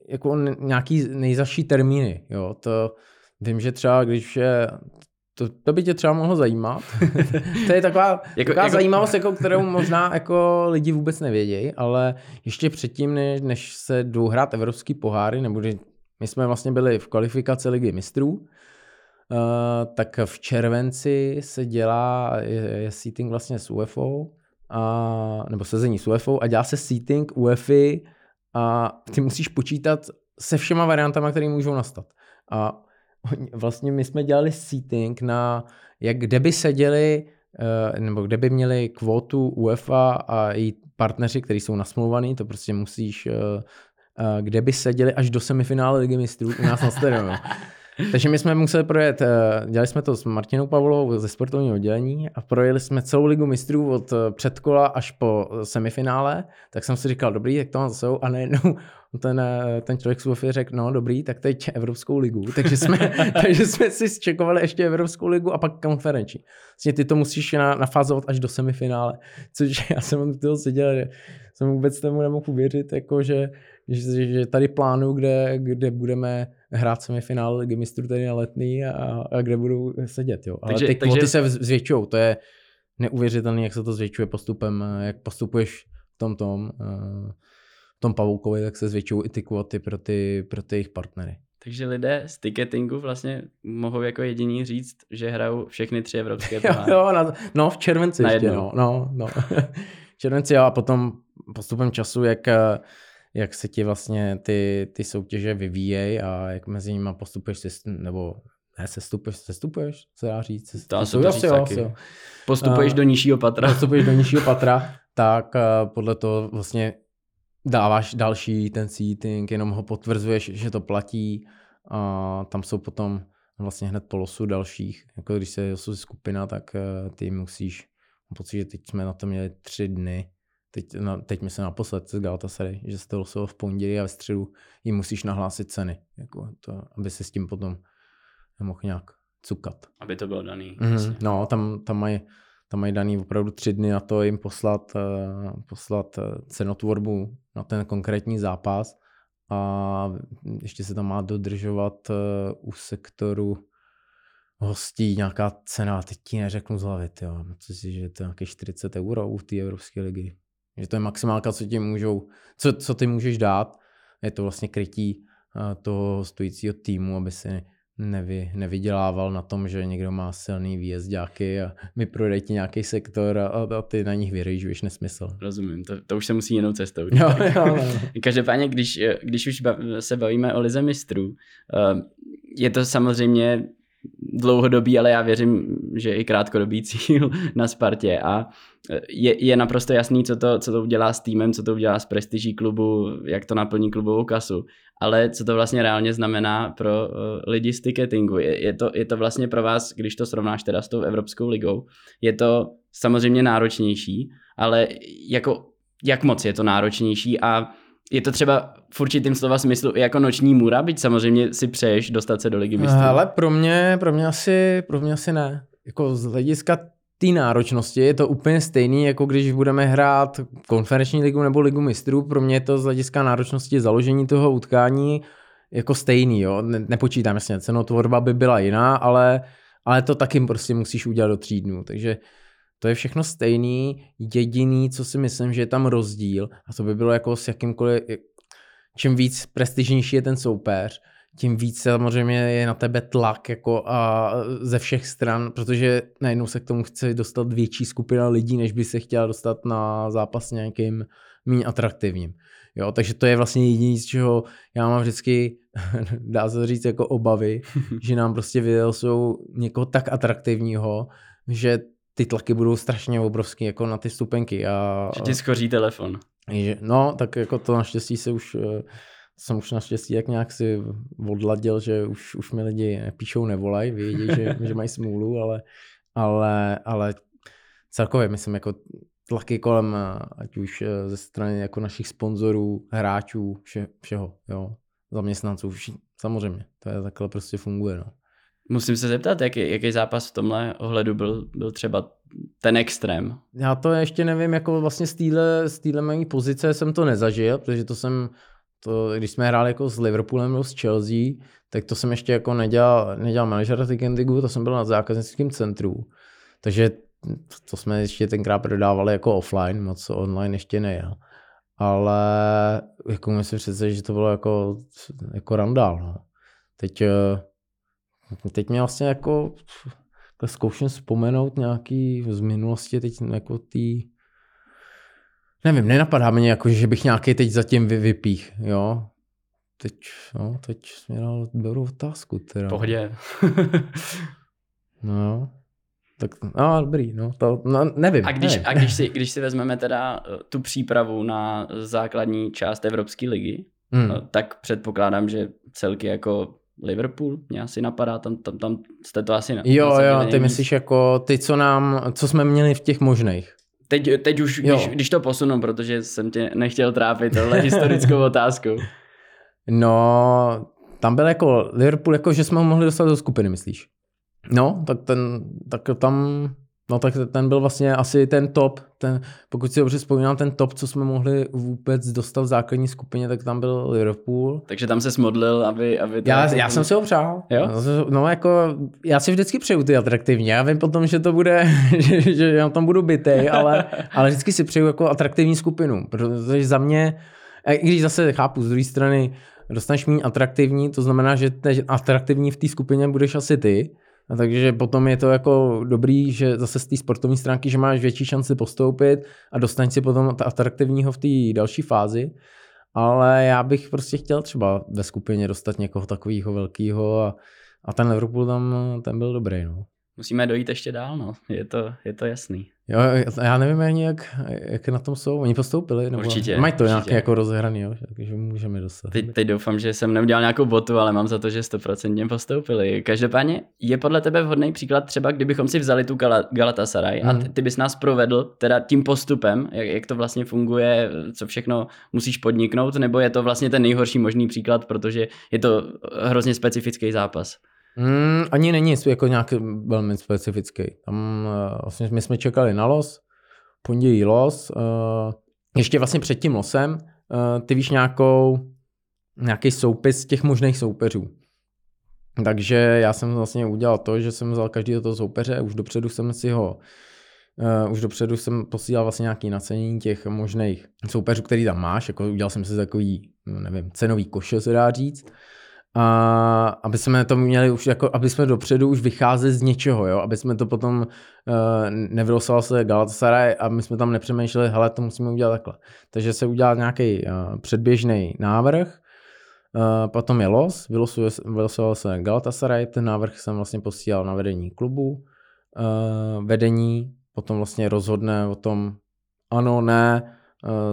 jako nějaký nejzaší termíny, jo, to vím, že třeba když je to, to by tě třeba mohlo zajímat. to je taková, jako, taková jako... zajímavost, jako, kterou možná jako lidi vůbec nevědějí, ale ještě předtím, než, než se jdou hrát evropský poháry, nebo my jsme vlastně byli v kvalifikaci ligy mistrů, uh, tak v červenci se dělá, je, je seating vlastně s UFO, a, nebo sezení s UFO a dělá se seating UEFI a ty musíš počítat se všema variantama, které můžou nastat. A vlastně my jsme dělali seating na, jak kde by seděli, eh, nebo kde by měli kvotu UEFA a její partneři, kteří jsou nasmluvaný, to prostě musíš, eh, kde by seděli až do semifinále ligy mistrů u nás na stadionu. Takže my jsme museli projet, eh, dělali jsme to s Martinou Pavlovou ze sportovního oddělení a projeli jsme celou ligu mistrů od eh, předkola až po eh, semifinále, tak jsem si říkal, dobrý, jak to mám jsou a najednou ten, ten člověk z UFI řekl, no dobrý, tak teď Evropskou ligu. Takže jsme, takže jsme si zčekovali ještě Evropskou ligu a pak konferenční. Vlastně ty to musíš na, nafázovat až do semifinále, což já jsem toho seděl, že jsem vůbec tomu nemohl uvěřit, jako že, že, že tady plánu, kde, kde budeme hrát semifinále ligy mistrů tady na letný a, a kde budou sedět. Jo. Ale takže, ty kvoty takže... se zvětšují, to je neuvěřitelné, jak se to zvětšuje postupem, jak postupuješ v tom tom, eh, v tom pavoukovi, tak se zvětšují i ty kvoty pro ty, pro ty jejich partnery. Takže lidé z ticketingu vlastně mohou jako jediní říct, že hrajou všechny tři evropské poháry. jo, jo, no v červenci na ještě, no, no, no. v červenci jo, a potom postupem času, jak jak se ti vlastně ty, ty soutěže vyvíjejí a jak mezi nimi postupuješ, nebo ne, sestupuješ, sestupuješ, se dá říct. Se, dá se to říct jo, jo. Postupuješ uh, do nižšího patra. Postupuješ do nižšího patra, tak uh, podle toho vlastně dáváš další ten seating, jenom ho potvrzuješ, že to platí a tam jsou potom vlastně hned po losu dalších. Jako když se losuje skupina, tak uh, ty musíš, mám pocit, že teď jsme na to měli tři dny, Teď, na, teď myslím naposled z Galatasaray, že se to losovalo v pondělí a ve středu jim musíš nahlásit ceny, jako to, aby se s tím potom nemohl nějak cukat. Aby to bylo daný. Mm-hmm. No, tam, tam mají tam mají daný opravdu tři dny na to jim poslat, uh, poslat uh, cenotvorbu na ten konkrétní zápas a ještě se tam má dodržovat uh, u sektoru hostí nějaká cena, teď ti neřeknu z hlavy, jo. Myslím si, že to je nějaké 40 euro u té Evropské ligy. Že to je maximálka, co ti můžou, co, co ty můžeš dát. Je to vlastně krytí toho stojícího týmu, aby si nevy, nevydělával na tom, že někdo má silný výjezdáky a vyprodej ti nějaký sektor a, a ty na nich vyrejžuješ nesmysl. Rozumím, to, to už se musí jinou cestou. Jo, jo, jo. Každopádně, když, když už se bavíme o lize mistrů, uh, je to samozřejmě dlouhodobý, ale já věřím, že i krátkodobý cíl na Spartě. A je, je naprosto jasný, co to, co to udělá s týmem, co to udělá s prestiží klubu, jak to naplní klubovou kasu, ale co to vlastně reálně znamená pro uh, lidi z ticketingu. Je, je, to, je to vlastně pro vás, když to srovnáš teda s tou Evropskou ligou, je to samozřejmě náročnější, ale jako jak moc je to náročnější? A je to třeba v určitým slova smyslu i jako noční můra, byť samozřejmě si přeješ dostat se do ligy mistrů. Ale pro mě, pro mě asi, pro mě asi ne. Jako z hlediska té náročnosti je to úplně stejný, jako když budeme hrát konferenční ligu nebo ligu mistrů. Pro mě je to z hlediska náročnosti založení toho utkání jako stejný. Jo? Ne, nepočítám jasně, cenotvorba by byla jiná, ale, ale to taky prostě musíš udělat do tří dnů. Takže to je všechno stejný, jediný, co si myslím, že je tam rozdíl, a to by bylo jako s jakýmkoliv, čím víc prestižnější je ten soupeř, tím víc samozřejmě je na tebe tlak jako a ze všech stran, protože najednou se k tomu chce dostat větší skupina lidí, než by se chtěla dostat na zápas nějakým méně atraktivním. Jo, takže to je vlastně jediné, z čeho já mám vždycky, dá se říct, jako obavy, že nám prostě video jsou někoho tak atraktivního, že ty tlaky budou strašně obrovský jako na ty stupenky. A... Že ti skoří telefon. že, no, tak jako to naštěstí se už, eh, jsem už naštěstí jak nějak si odladil, že už, už mi lidi píšou nevolaj, vědí, že, že mají smůlu, ale, ale, ale celkově myslím jako tlaky kolem, eh, ať už eh, ze strany jako našich sponzorů, hráčů, vše, všeho, jo, zaměstnanců, vši, samozřejmě, to je takhle prostě funguje, no. Musím se zeptat, jaký, jaký zápas v tomhle ohledu byl, byl třeba ten extrém? Já to ještě nevím, jako vlastně z téhle, z mé pozice jsem to nezažil, protože to jsem, to, když jsme hráli jako s Liverpoolem nebo s Chelsea, tak to jsem ještě jako nedělal, nedělal manažera Tickendigu, to jsem byl na zákaznickém centru. Takže to jsme ještě tenkrát prodávali jako offline, moc online ještě nejel. Ale jako myslím přece, že to bylo jako, jako randál. No. Teď, eh, teď mě vlastně jako zkouším vzpomenout nějaký z minulosti, teď jako tý, nevím, nenapadá mě jako, že bych nějaký teď zatím vy, vypích, jo. Teď, no, teď mě dal dobrou otázku teda. Pohodě. no, tak, no, dobrý, no, to, no, nevím. A když, nevím. a když si, když si vezmeme teda eh, tu přípravu na základní část Evropské ligy, hmm. tak předpokládám, že celky jako Liverpool, mě asi napadá, tam, tam, tam jste to asi... Jo, jo, ty myslíš jako ty, co nám, co jsme měli v těch možných. Teď, teď už, když, když to posunu, protože jsem tě nechtěl trápit tohle historickou otázku. No, tam byl jako Liverpool, jako že jsme ho mohli dostat do skupiny, myslíš? No, tak ten, tak tam No tak ten byl vlastně asi ten top, ten, pokud si dobře vzpomínám, ten top, co jsme mohli vůbec dostat v základní skupině, tak tam byl Liverpool. Takže tam se smodlil, aby... aby to já, jako... já jsem si ho přál. Jo? No jako, já si vždycky přeju ty atraktivní, já vím potom, že to bude, že, že já tam budu bytej, ale, ale vždycky si přeju jako atraktivní skupinu, protože za mě, i když zase chápu, z druhé strany, dostaneš méně atraktivní, to znamená, že atraktivní v té skupině budeš asi ty, a takže potom je to jako dobrý, že zase z té sportovní stránky, že máš větší šanci postoupit a dostaň si potom atraktivního v té další fázi. Ale já bych prostě chtěl třeba ve skupině dostat někoho takového velkého a, a ten Liverpool tam, ten byl dobrý. No musíme dojít ještě dál, no. Je to, je to jasný. Jo, já nevím ani, jak, jak na tom jsou. Oni postoupili, nebo určitě, mají to určitě. nějaké jako rozhraný, jo, takže můžeme dostat. Teď, teď doufám, že jsem neudělal nějakou botu, ale mám za to, že 100% postoupili. Každopádně je podle tebe vhodný příklad třeba, kdybychom si vzali tu Galatasaray hmm. a ty, ty bys nás provedl teda tím postupem, jak, jak to vlastně funguje, co všechno musíš podniknout, nebo je to vlastně ten nejhorší možný příklad, protože je to hrozně specifický zápas. Mm, ani není jako nějaký velmi specifický. Tam uh, vlastně my jsme čekali na los, pondělí los, uh, ještě vlastně před tím losem, uh, ty víš nějakou, nějaký soupis těch možných soupeřů. Takže já jsem vlastně udělal to, že jsem vzal každý toho soupeře, už dopředu jsem si ho Uh, už dopředu jsem posílal vlastně nějaký nacenění těch možných soupeřů, který tam máš, jako udělal jsem si takový, no nevím, cenový koše se dá říct a aby jsme to měli už jako, aby jsme dopředu už vycházeli z něčeho, jo, aby jsme to potom uh, nevylosovalo se Galatasaray a my jsme tam nepřemýšleli, hele, to musíme udělat takhle. Takže se udělal nějaký uh, předběžný návrh, uh, potom je los, vylosoval se Galatasaray, ten návrh jsem vlastně posílal na vedení klubu, uh, vedení potom vlastně rozhodne o tom, ano, ne,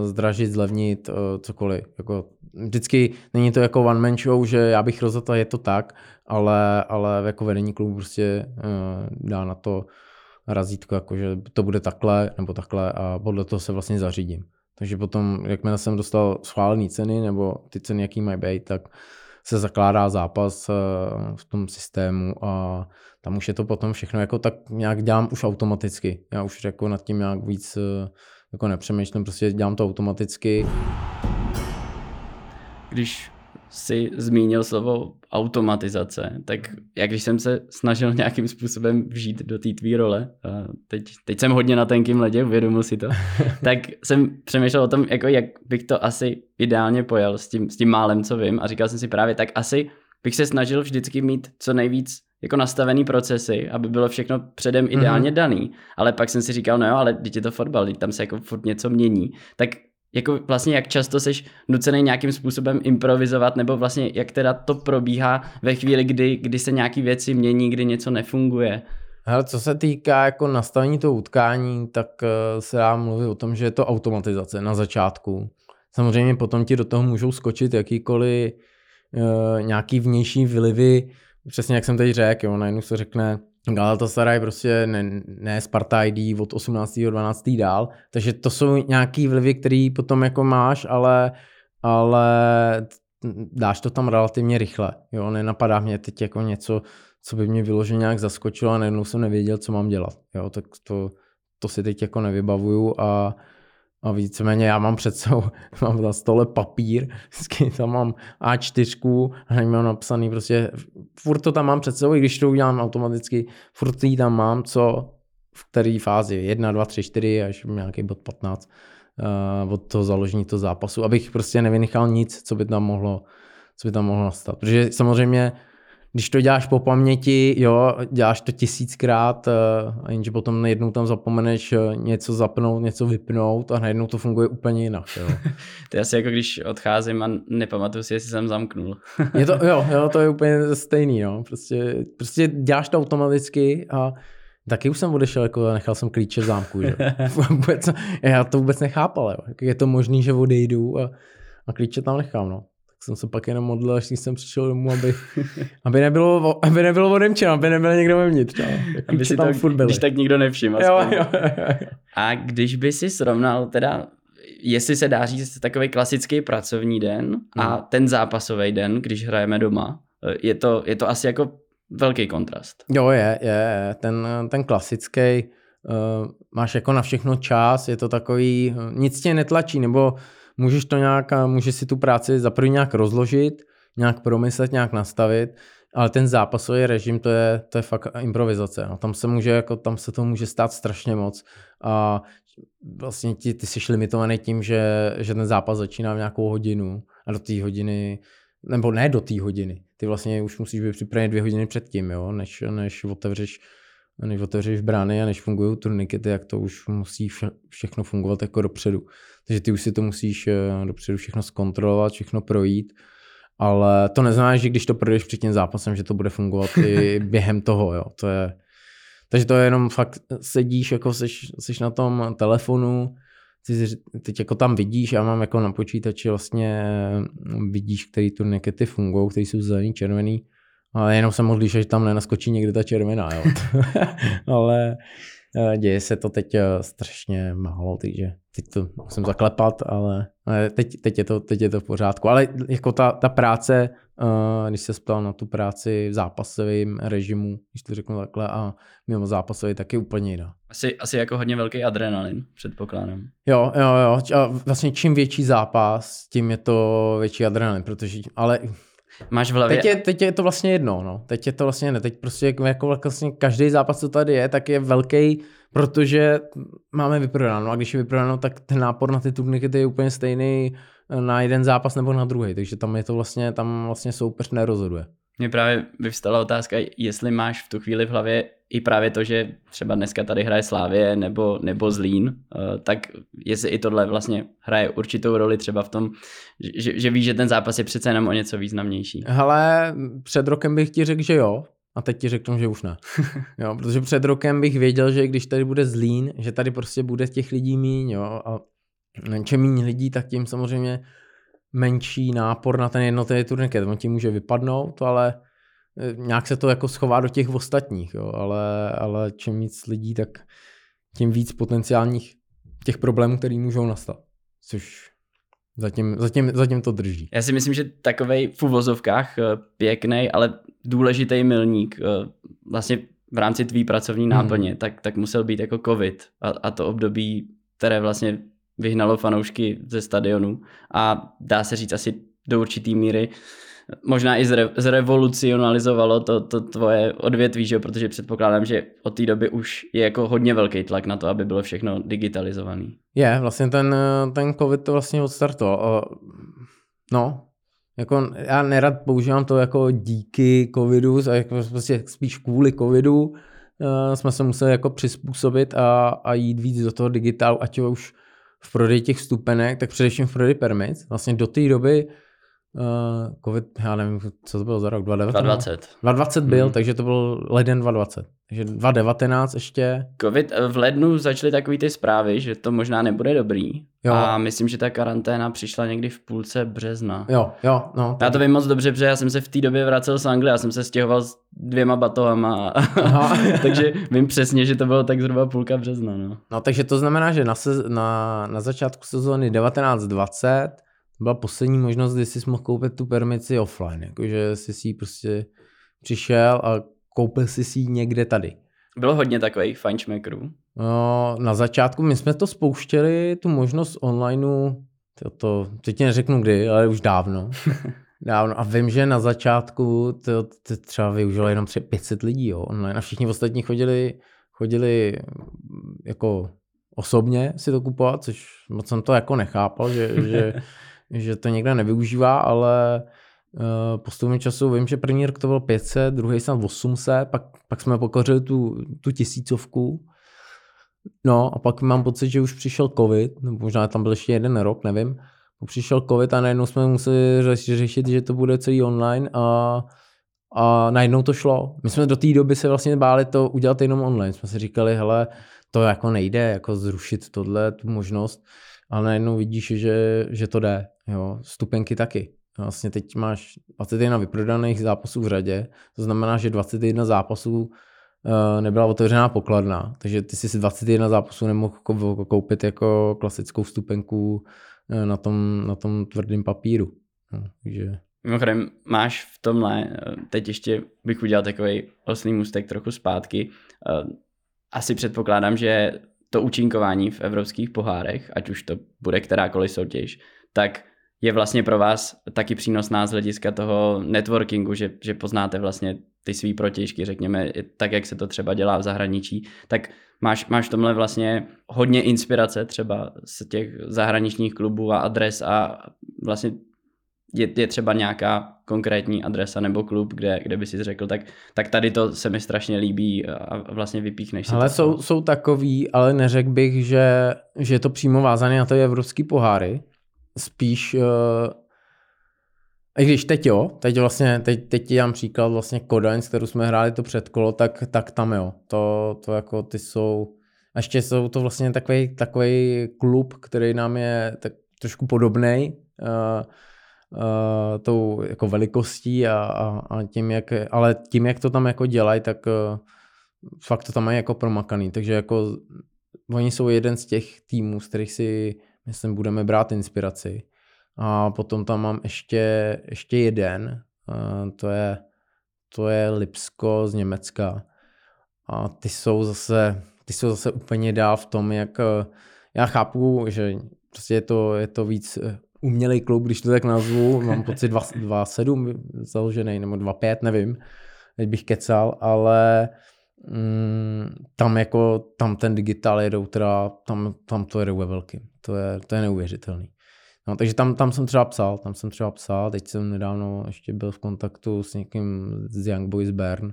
zdražit, zlevnit, uh, cokoliv. Jako, vždycky není to jako one man show, že já bych rozhodl, je to tak, ale, ale jako vedení klubu prostě uh, dá na to razítko, jako, že to bude takhle nebo takhle a podle toho se vlastně zařídím. Takže potom, jakmile jsem dostal schválené ceny nebo ty ceny, jaký mají být, tak se zakládá zápas v tom systému a tam už je to potom všechno jako tak nějak dělám už automaticky. Já už jako nad tím nějak víc jako nepřemýšlím, prostě dělám to automaticky. Když si zmínil slovo automatizace, tak jak když jsem se snažil nějakým způsobem vžít do té tvý role, a teď, teď jsem hodně na tenkým ledě, uvědomil si to, tak jsem přemýšlel o tom, jako jak bych to asi ideálně pojal s tím, s tím málem, co vím a říkal jsem si právě, tak asi bych se snažil vždycky mít co nejvíc jako nastavený procesy, aby bylo všechno předem ideálně mm-hmm. daný. Ale pak jsem si říkal, no jo, ale teď je to fotbal, teď tam se jako furt něco mění. Tak jako vlastně jak často seš nucený nějakým způsobem improvizovat, nebo vlastně jak teda to probíhá ve chvíli, kdy, kdy se nějaký věci mění, kdy něco nefunguje. Hele, co se týká jako nastavení toho utkání, tak uh, se dá mluvit o tom, že je to automatizace na začátku. Samozřejmě potom ti do toho můžou skočit jakýkoliv uh, nějaký vnější vlivy, přesně jak jsem teď řekl, jo, najednou se řekne, Galatasaray prostě ne, ne Sparta ID od 18. 12. dál, takže to jsou nějaký vlivy, který potom jako máš, ale, ale dáš to tam relativně rychle, jo, nenapadá mě teď jako něco, co by mě vyloženě nějak zaskočilo a najednou jsem nevěděl, co mám dělat, jo, tak to, to si teď jako nevybavuju a, a víceméně já mám před sebou, mám na stole papír, vždycky tam mám A4 a mám napsaný prostě, furt to tam mám před sebou, i když to udělám automaticky, furt tam mám, co v které fázi, 1, 2, 3, 4 až nějaký bod 15 uh, od toho založení toho zápasu, abych prostě nevynechal nic, co by tam mohlo, co by tam mohlo nastat. Protože samozřejmě když to děláš po paměti, jo, děláš to tisíckrát, uh, a jenže potom najednou tam zapomeneš uh, něco zapnout, něco vypnout a najednou to funguje úplně jinak. Jo. to je asi jako když odcházím a nepamatuju si, jestli jsem zamknul. je to, jo, jo, to je úplně stejný, jo. Prostě, prostě děláš to automaticky a Taky už jsem odešel, jako nechal jsem klíče v zámku, že? vůbec, já to vůbec nechápal, jo. Jak je to možný, že odejdu a, a klíče tam nechám, no jsem se pak jenom modlil, až jsem přišel domů, aby, aby, nebylo, aby nebylo odemčeno, aby nebyl někdo vevnitř. No. Aby si tam to, furt byli. když tak nikdo nevšiml. Jo, jo, jo, jo. A když by si srovnal teda, jestli se dá říct takový klasický pracovní den hmm. a ten zápasový den, když hrajeme doma, je to, je to asi jako velký kontrast. Jo, je, je. Ten, ten klasický, uh, máš jako na všechno čas, je to takový, uh, nic tě netlačí, nebo můžeš to nějak, můžeš si tu práci za první nějak rozložit, nějak promyslet, nějak nastavit, ale ten zápasový režim, to je, to je fakt improvizace. No, tam se může, jako, tam se to může stát strašně moc a vlastně ti, ty jsi limitovaný tím, že, že ten zápas začíná v nějakou hodinu a do té hodiny, nebo ne do té hodiny, ty vlastně už musíš být připravený dvě hodiny předtím, jo, než, než otevřeš než otevřeš brány a než fungují turnikety, jak to už musí vše, všechno fungovat jako dopředu. Takže ty už si to musíš eh, dopředu všechno zkontrolovat, všechno projít, ale to neznamená, že když to projdeš před tím zápasem, že to bude fungovat i během toho, jo. To je, takže to je jenom fakt sedíš, jako seš, seš na tom telefonu, ty teď jako tam vidíš, já mám jako na počítači vlastně vidíš, který turnikety fungují, které jsou zelený, červený, ale jenom jsem mohl že tam nenaskočí někde ta červená, jo. ale eh, děje se to teď eh, strašně málo, takže teď to musím zaklepat, ale teď, teď, je, to, teď je to v pořádku. Ale jako ta, ta práce, eh, když se ptal na tu práci v zápasovém režimu, když to řeknu takhle, a mimo zápasový, tak je úplně jiná. Asi, asi jako hodně velký adrenalin, předpokládám. Jo, jo, jo. A vlastně čím větší zápas, tím je to větší adrenalin, protože, ale Máš v hlavě... Teď je, teď je to vlastně jedno, no. Teď je to vlastně ne. Teď prostě jako, jako vlastně každý zápas, co tady je, tak je velký, protože máme vyprodáno. A když je vyprodáno, tak ten nápor na ty turnikety je úplně stejný na jeden zápas nebo na druhý. Takže tam je to vlastně, tam vlastně soupeř nerozhoduje. Mně právě vyvstala otázka, jestli máš v tu chvíli v hlavě i právě to, že třeba dneska tady hraje Slávě nebo, nebo Zlín, eh, tak jestli i tohle vlastně hraje určitou roli třeba v tom, že, že víš, že ten zápas je přece jenom o něco významnější. Hele, před rokem bych ti řekl, že jo, a teď ti řeknu, že už ne. jo, protože před rokem bych věděl, že když tady bude Zlín, že tady prostě bude těch lidí míň, jo, a čím méně lidí, tak tím samozřejmě menší nápor na ten jednotlivý turniket. On ti může vypadnout, ale nějak se to jako schová do těch ostatních, jo. Ale, ale čím víc lidí, tak tím víc potenciálních těch problémů, které můžou nastat. Což zatím, zatím, zatím to drží. Já si myslím, že takovej v uvozovkách eh, pěkný, ale důležitý milník eh, vlastně v rámci tvý pracovní náplně, hmm. tak, tak musel být jako covid a, a to období, které vlastně vyhnalo fanoušky ze stadionu a dá se říct asi do určitý míry možná i zre, zrevolucionalizovalo to, to tvoje odvětví, že? protože předpokládám, že od té doby už je jako hodně velký tlak na to, aby bylo všechno digitalizované. Je, vlastně ten, ten covid to vlastně odstartoval. No, jako já nerad používám to jako díky covidu, a jako prostě spíš kvůli covidu uh, jsme se museli jako přizpůsobit a, a jít víc do toho digitálu, ať už v prodeji těch vstupenek, tak především v prodeji permit. Vlastně do té doby uh, COVID, já nevím, co to bylo za rok, 2020? 2020. 2020 byl, hmm. takže to byl leden 2020. Takže 2019 ještě. Covid eh, v lednu začaly takový ty zprávy, že to možná nebude dobrý. Jo. A myslím, že ta karanténa přišla někdy v půlce března. Jo, jo, no. Já to vím moc dobře, protože já jsem se v té době vracel z Anglie, já jsem se stěhoval s dvěma batohama. Takže vím přesně, že to bylo tak zhruba půlka března. No. No takže to znamená, že na, se, na, na začátku sezóny 1920 byla poslední možnost, kdy jsi mohl koupit tu permici offline, jakože jsi si ji prostě přišel a koupil jsi si ji někde tady. Bylo hodně takových fajnšmekrů. No, na začátku my jsme to spouštěli, tu možnost onlineu, to, to teď ti neřeknu kdy, ale už dávno. dávno. A vím, že na začátku to, to třeba využilo jenom třeba 500 lidí jo, online a všichni ostatní chodili, chodili jako osobně si to kupovat, což moc jsem to jako nechápal, že, že, že to někde nevyužívá, ale uh, postupem času vím, že první rok to bylo 500, druhý snad 800, pak, pak jsme pokořili tu, tu tisícovku. No a pak mám pocit, že už přišel covid, nebo možná tam byl ještě jeden rok, nevím. Přišel covid a najednou jsme museli řešit, že to bude celý online a, a najednou to šlo. My jsme do té doby se vlastně báli to udělat jenom online. Jsme si říkali, hele, to jako nejde, jako zrušit tohle, tu možnost, ale najednou vidíš, že, že to jde. Jo. Stupenky taky. Vlastně teď máš 21 vyprodaných zápasů v řadě, to znamená, že 21 zápasů uh, nebyla otevřená pokladna, takže ty si 21 zápasů nemohl koupit jako klasickou stupenku uh, na tom, na tom tvrdém papíru. No, takže... Mimochodem, máš v tomhle, eh, teď ještě bych udělal takový oslý můstek trochu zpátky, asi předpokládám, že to účinkování v evropských pohárech, ať už to bude kterákoliv soutěž, tak je vlastně pro vás taky přínosná z hlediska toho networkingu, že, že poznáte vlastně ty svý protěžky, řekněme, tak, jak se to třeba dělá v zahraničí, tak máš, máš tomhle vlastně hodně inspirace třeba z těch zahraničních klubů a adres a vlastně je, je třeba nějaká konkrétní adresa nebo klub, kde, kde by si řekl, tak, tak tady to se mi strašně líbí a vlastně vypíchneš si Ale to. jsou, jsou takový, ale neřekl bych, že, že je to přímo vázané na to evropský poháry. Spíš, uh, i když teď jo, teď vlastně, teď, teď ti dám příklad vlastně Kodaň, s kterou jsme hráli to předkolo, tak, tak tam jo. To, to jako ty jsou, a ještě jsou to vlastně takový, takový klub, který nám je tak trošku podobný. Uh, uh, tou jako velikostí a, a, a tím, jak, ale tím, jak to tam jako dělají, tak uh, fakt to tam mají jako promakaný, takže jako oni jsou jeden z těch týmů, z kterých si myslím budeme brát inspiraci. A potom tam mám ještě, ještě jeden, uh, to je, to je Lipsko z Německa. A ty jsou zase, ty jsou zase úplně dál v tom, jak já chápu, že prostě je to, je to víc umělej klub, když to tak nazvu, mám pocit 2,7 založený, nebo 2,5, nevím, teď bych kecal, ale mm, tam jako, tam ten digitál jedou teda, tam, tam to jedou ve velkým, to je, to je neuvěřitelný. No, takže tam, tam jsem třeba psal, tam jsem třeba psal, teď jsem nedávno ještě byl v kontaktu s někým z Young Boys Bern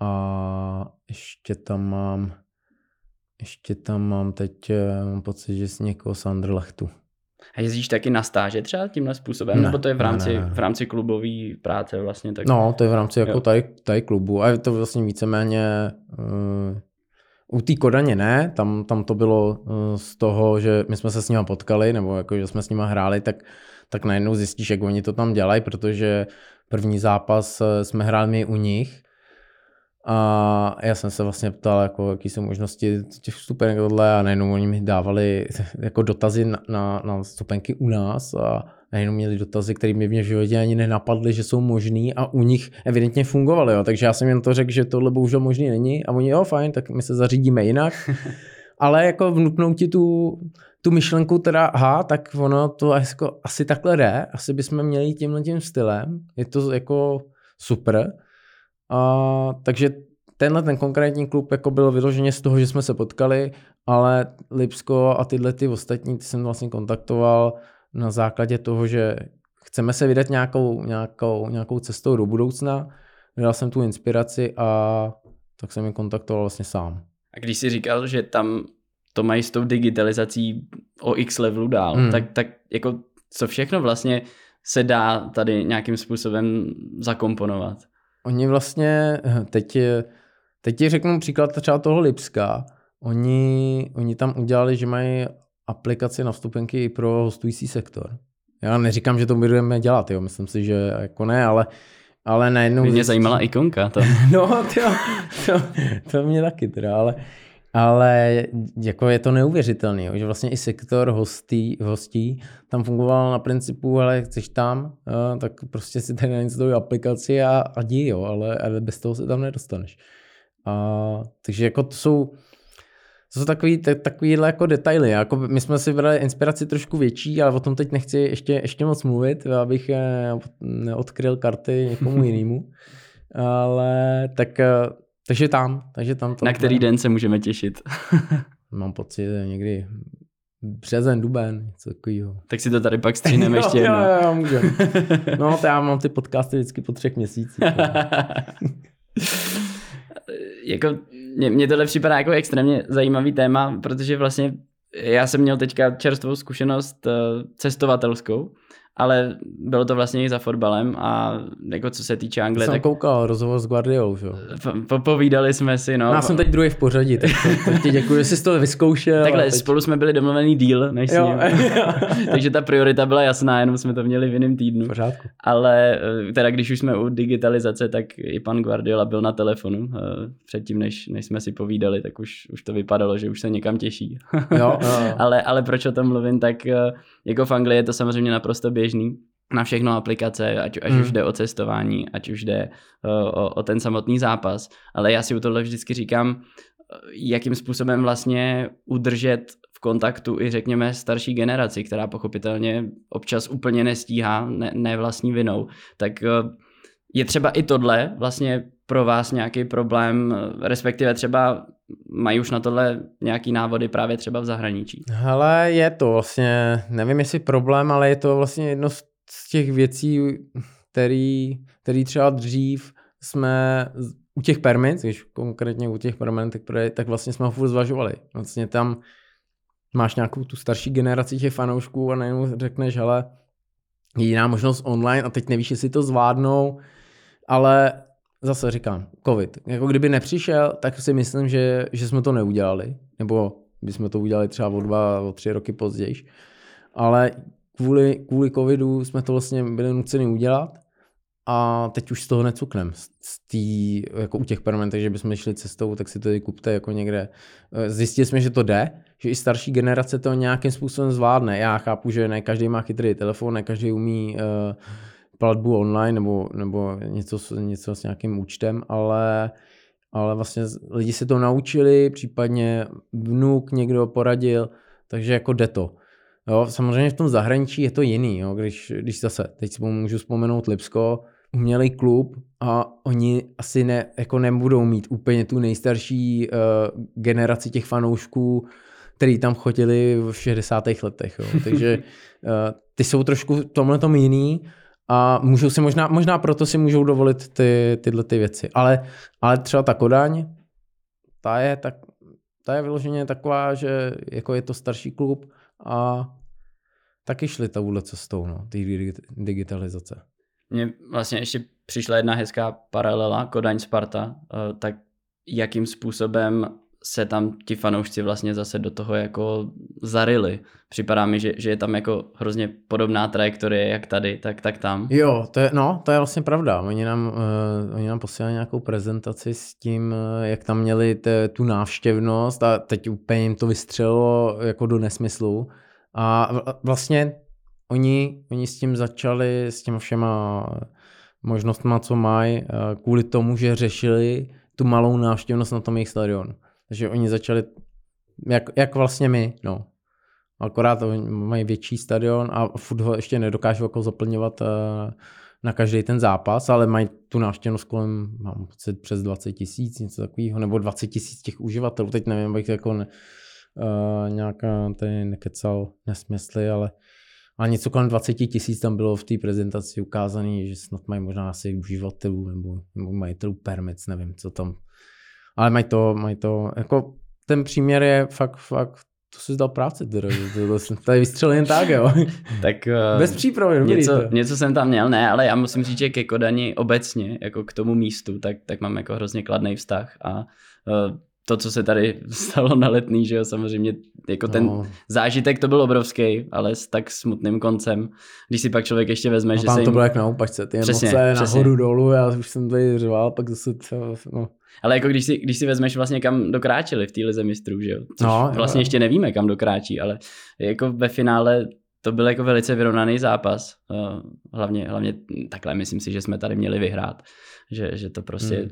a ještě tam mám, ještě tam mám teď, eh, mám pocit, že z někoho z Anderlechtu. A jezdíš taky na stáže třeba tímhle způsobem? Ne, nebo to je v rámci, ne, ne, ne. v rámci klubové práce vlastně? Tak... No, to je v rámci jako tady, tady klubu a je to vlastně víceméně uh, u té Kodaně ne, tam, tam to bylo uh, z toho, že my jsme se s nima potkali, nebo jako, že jsme s nima hráli, tak, tak najednou zjistíš, jak oni to tam dělají, protože první zápas eh, jsme hráli my u nich a já jsem se vlastně ptal, jako, jaký jsou možnosti těch vstupenek tohle a najednou oni mi dávali jako dotazy na, na, na vstupenky u nás a najednou měli dotazy, které mi v životě ani nenapadly, že jsou možný a u nich evidentně fungovaly. Jo. Takže já jsem jen to řekl, že tohle bohužel možný není a oni jo, fajn, tak my se zařídíme jinak. Ale jako vnuknout ti tu, tu myšlenku teda, aha, tak ono to jako asi takhle jde, asi bychom měli tímhle tím stylem, je to jako super. A, takže tenhle ten konkrétní klub jako byl vyloženě z toho, že jsme se potkali, ale Lipsko a tyhle ty ostatní ty jsem vlastně kontaktoval na základě toho, že chceme se vydat nějakou, nějakou, nějakou cestou do budoucna. Dal jsem tu inspiraci a tak jsem je kontaktoval vlastně sám. A když jsi říkal, že tam to mají s tou digitalizací o x levelu dál, hmm. tak, tak jako co všechno vlastně se dá tady nějakým způsobem zakomponovat? Oni vlastně teď, teď ti řeknu příklad třeba toho Lipska. Oni, oni tam udělali, že mají aplikaci na vstupenky i pro hostující sektor. Já neříkám, že to budeme dělat, jo. myslím si, že jako ne, ale, ale najednou... Mě zajímala ikonka. To. no, to, to, to mě taky teda, ale, ale jako je to neuvěřitelné, že vlastně i sektor hostí, hostí tam fungoval na principu, ale chceš tam, tak prostě si tady nainstaluj aplikaci a, a dí, jo, ale, ale bez toho se tam nedostaneš. A, takže jako to jsou, to jsou takový, takovýhle jako detaily. Jako my jsme si brali inspiraci trošku větší, ale o tom teď nechci ještě, ještě moc mluvit, abych eh, neodkryl karty někomu jinému. Ale tak, eh, takže tam, takže tam to. Na který den se můžeme těšit? Mám pocit, že někdy březen, duben, něco takového. Tak si to tady pak stříneme ještě jednou. Jo, jo, můžeme. No, to já mám ty podcasty vždycky po třech měsících. jako mně, mně tohle připadá jako extrémně zajímavý téma, protože vlastně já jsem měl teďka čerstvou zkušenost eh, cestovatelskou ale bylo to vlastně i za fotbalem a jako co se týče Anglie, jsem tak... koukal rozhovor s Guardiolou, že? Po, povídali jsme si, no. Já jsem teď druhý v pořadí, tak to, to ti děkuji, že jsi to vyzkoušel. Takhle, teď... spolu jsme byli domluvený díl, než jo. Takže ta priorita byla jasná, jenom jsme to měli v jiném týdnu. V pořádku. Ale eh, teda když už jsme u digitalizace, tak i pan Guardiola byl na telefonu eh, předtím, než, než jsme si povídali, tak už, už to vypadalo, že už se někam těší. jo, jo, jo. ale, ale proč o tom mluvím, tak eh, jako v Anglii je to samozřejmě naprosto běžný na všechno aplikace, ať, ať hmm. už jde o cestování, ať už jde o, o, o ten samotný zápas, ale já si u tohle vždycky říkám, jakým způsobem vlastně udržet v kontaktu i řekněme starší generaci, která pochopitelně občas úplně nestíhá, ne, ne vlastní vinou, tak eh, je třeba i tohle vlastně pro vás nějaký problém, respektive třeba mají už na tohle nějaký návody právě třeba v zahraničí? Hele, je to vlastně, nevím jestli problém, ale je to vlastně jedno z těch věcí, který, který třeba dřív jsme u těch permit, když konkrétně u těch permit, které, tak vlastně jsme ho furt zvažovali. Vlastně tam máš nějakou tu starší generaci těch fanoušků a najednou řekneš, hele, jiná možnost online a teď nevíš, jestli to zvládnou, ale zase říkám, covid. Jako kdyby nepřišel, tak si myslím, že, že jsme to neudělali, nebo bychom to udělali třeba o dva, o tři roky později. Ale kvůli, kvůli covidu jsme to vlastně byli nuceni udělat a teď už z toho necuknem. Z tý, jako u těch permanentech, že bychom šli cestou, tak si to i kupte jako někde. Eh, zjistili jsme, že to jde, že i starší generace to nějakým způsobem zvládne. Já chápu, že ne každý má chytrý telefon, ne každý umí uh, platbu online nebo, nebo něco, něco s nějakým účtem, ale, ale vlastně lidi se to naučili, případně vnuk někdo poradil, takže jako jde to. Jo, samozřejmě v tom zahraničí je to jiný, jo, když, když zase, teď si můžu vzpomenout Lipsko, umělý klub a oni asi ne, jako nebudou mít úplně tu nejstarší uh, generaci těch fanoušků, který tam chodili v 60. letech. Jo. Takže uh, ty jsou trošku v tomhle tom jiný a můžou si možná, možná proto si můžou dovolit ty, tyhle ty věci. Ale, ale třeba ta Kodaň, ta je, tak, ta je vyloženě taková, že jako je to starší klub a taky šli touhle cestou, no, té digitalizace. Mně vlastně ještě přišla jedna hezká paralela, Kodaň Sparta, eh, tak jakým způsobem se tam ti fanoušci vlastně zase do toho jako zarili. Připadá mi, že, že je tam jako hrozně podobná trajektorie, jak tady, tak, tak tam. Jo, to je, no, to je vlastně pravda. Oni nám, uh, oni nám posílali nějakou prezentaci s tím, uh, jak tam měli te, tu návštěvnost a teď úplně jim to vystřelilo jako do nesmyslu. A vlastně oni, oni s tím začali, s těma všema možnostma, co mají, uh, kvůli tomu, že řešili tu malou návštěvnost na tom jejich stadionu. Takže oni začali, jak, jak vlastně my, no. Akorát mají větší stadion a furt ho ještě nedokážou jako zaplňovat uh, na každý ten zápas, ale mají tu návštěvnost kolem, mám pocit, přes 20 tisíc, něco takového, nebo 20 tisíc těch uživatelů, teď nevím, abych jako ne, uh, nějaká tady nekecal nesmysly, ale a něco kolem 20 tisíc tam bylo v té prezentaci ukázané, že snad mají možná asi uživatelů nebo, nebo majitelů permits, nevím, co tam ale mají to, mají to, jako ten příměr je fakt, fakt to si dal práci, teda, to, to, to je vystřel jen tak, jo. tak, uh, Bez přípravy, dobrý něco, to. něco jsem tam měl, ne, ale já musím říct, že ke Kodani obecně, jako k tomu místu, tak, tak mám jako hrozně kladný vztah a uh, to, co se tady stalo na letný, že jo, samozřejmě jako ten No. zážitek to byl obrovský, ale s tak smutným koncem, když si pak člověk ještě vezme, A že tam se to jim... bylo jak na opačce, ty Přesně, emoce přesně. nahoru dolů, já už jsem tady řval, pak zase, to, no. Ale jako když si, když si vezmeš vlastně kam dokráčeli v té lize mistrů, že jo, což No, vlastně jo. ještě nevíme, kam dokráčí, ale jako ve finále to byl jako velice vyrovnaný zápas. Eh, Hlavně, hlavně takhle myslím si, že jsme tady měli vyhrát. Že, že to prostě Hmm.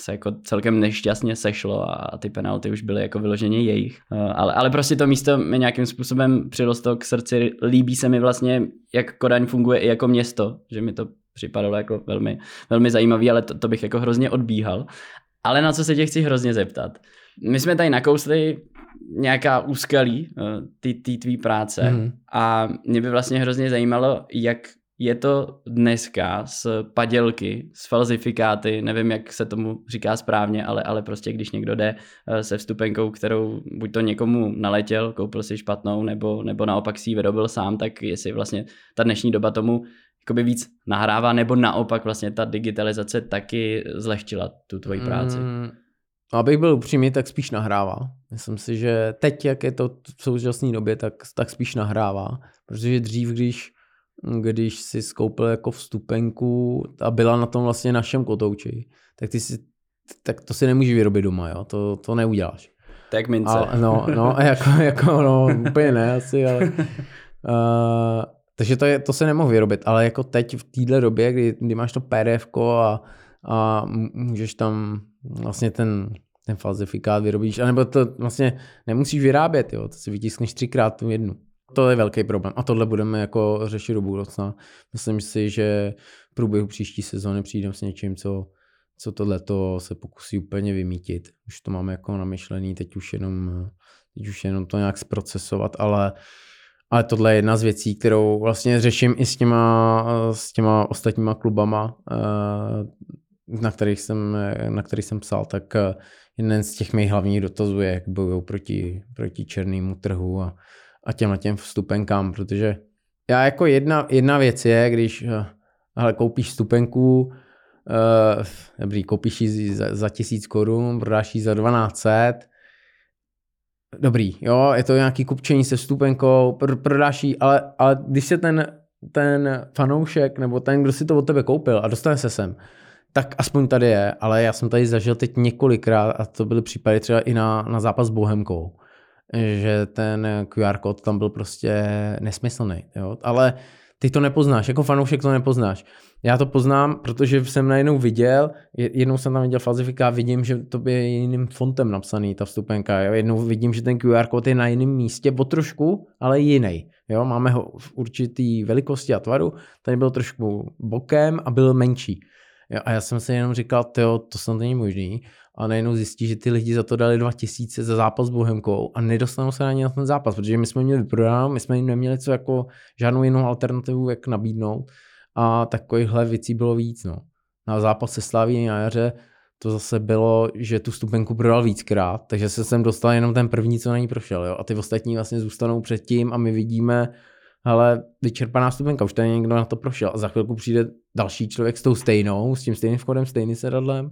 se jako celkem nešťastně sešlo a ty penalty už byly jako vyloženě jejich. Eh, Ale, ale prostě to místo mi nějakým způsobem přirostlo k srdci. Líbí se mi vlastně, jak Kodaň funguje i jako město, že mi to připadalo jako velmi, velmi zajímavý, ale to, to bych jako hrozně odbíhal. Ale na co se tě chci hrozně zeptat. My jsme tady nakousli nějaká úskalí eh, ty, ty tvý práce Mhm. a mě by vlastně hrozně zajímalo, jak je to dneska s padělky, s falzifikáty, nevím, jak se tomu říká správně, ale, ale prostě když někdo jde eh, se vstupenkou, kterou buď to někomu naletěl, koupil si špatnou, nebo, nebo naopak si ji vyrobil sám, tak jestli vlastně ta dnešní doba tomu jakoby víc nahrává, nebo naopak vlastně ta digitalizace taky zlehčila tu tvoji práci. Mm, abych byl upřímný, tak spíš nahrává. Myslím si, že teď, jak je to v současné době, tak, tak spíš nahrává. Protože dřív, když, když si skoupil jako vstupenku a byla na tom vlastně našem kotouči, tak ty si tak to si nemůžeš vyrobit doma, jo? To, to neuděláš. Tak mince. Ale, no, no, jako, jako, no, úplně ne asi, ale... Uh, takže to, je, to se nemohl vyrobit, ale jako teď v téhle době, kdy, kdy máš to PDF a, a můžeš tam vlastně ten, ten falzifikát vyrobíš, anebo to vlastně nemusíš vyrábět, jo, to si vytiskneš třikrát tu jednu. To je velký problém a tohle budeme jako řešit do budoucna. Myslím si, že v průběhu příští sezóny přijdeme s něčím, co, co tohleto se pokusí úplně vymítit. Už to máme jako namyšlený, teď už jenom, teď už jenom to nějak zprocesovat, ale, ale tohle je jedna z věcí, kterou vlastně řeším i s těma, s těma ostatníma klubama, eh, na kterých jsem, na kterých jsem psal, tak eh, jeden z těch mých hlavních dotazů je, jak bojují proti, proti černému trhu a, a těmhle těm vstupenkám, protože já jako jedna, jedna věc je, když eh, hele, koupíš vstupenku, uh, dobrý, koupíš ji za, za tisíc korun, prodáš ji za 1200, dobrý, jo, je to nějaký kupčení se vstupenkou, pr- prodáš ji, ale, ale když se ten, ten fanoušek nebo ten, kdo si to od tebe koupil a dostane se sem, tak aspoň tady je, ale já jsem tady zažil teď několikrát a to byly případy třeba i na, na zápas s Bohemkou, že ten QR kód tam byl prostě nesmyslný, jo, ale ty to nepoznáš, jako fanoušek to nepoznáš. Já to poznám, protože jsem najednou viděl, jednou jsem tam viděl falzifikát, vidím, že to je jiným fontem napsaný, ta vstupenka. Jo? Jednou vidím, že ten QR kód je na jiném místě, o trošku, ale jiný. Jo? Máme ho v určitý velikosti a tvaru, tady byl trošku bokem a byl menší. Jo? A já jsem si jenom říkal, to snad není možný. A najednou zjistí, že ty lidi za to dali 2000 za zápas s Bohemkou a nedostanou se ani na ten zápas, protože my jsme měli vyprodáno, my jsme jim neměli co jako žádnou jinou alternativu, jak nabídnout a takovýchhle věcí bylo víc. No. Na zápas se Slaví na jaře to zase bylo, že tu stupenku prodal víckrát, takže se sem dostal jenom ten první, co na ní prošel. Jo? A ty ostatní vlastně zůstanou před tím a my vidíme, ale vyčerpaná stupenka, už tady někdo na to prošel. A za chvilku přijde další člověk s tou stejnou, s tím stejným vchodem, stejným sedadlem.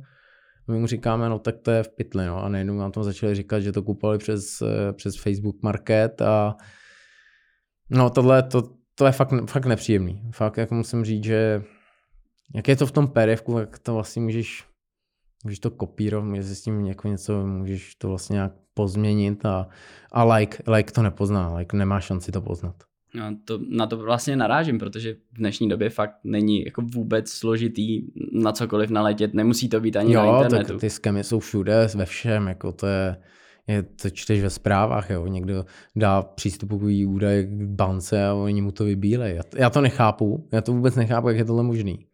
My mu říkáme, no tak to je v pytli, no. A najednou nám tam začali říkat, že to kupovali přes, přes Facebook Market a no tohle, to, to je fakt, fakt nepříjemný. Fakt jako musím říct, že jak je to v tom pdf jak to vlastně můžeš, můžeš to kopírovat, můžeš s tím jako něco, můžeš to vlastně nějak pozměnit a, a like, like to nepozná, like nemá šanci to poznat. No, to, na to vlastně narážím, protože v dnešní době fakt není jako vůbec složitý na cokoliv naletět, nemusí to být ani jo, na internetu. Tak ty skemy jsou všude, ve všem, jako to je, je, to čteš ve zprávách, jo. někdo dá přístupový údaj k bance a oni mu to vybílejí. Já, já to nechápu, já to vůbec nechápu, jak je tohle možný.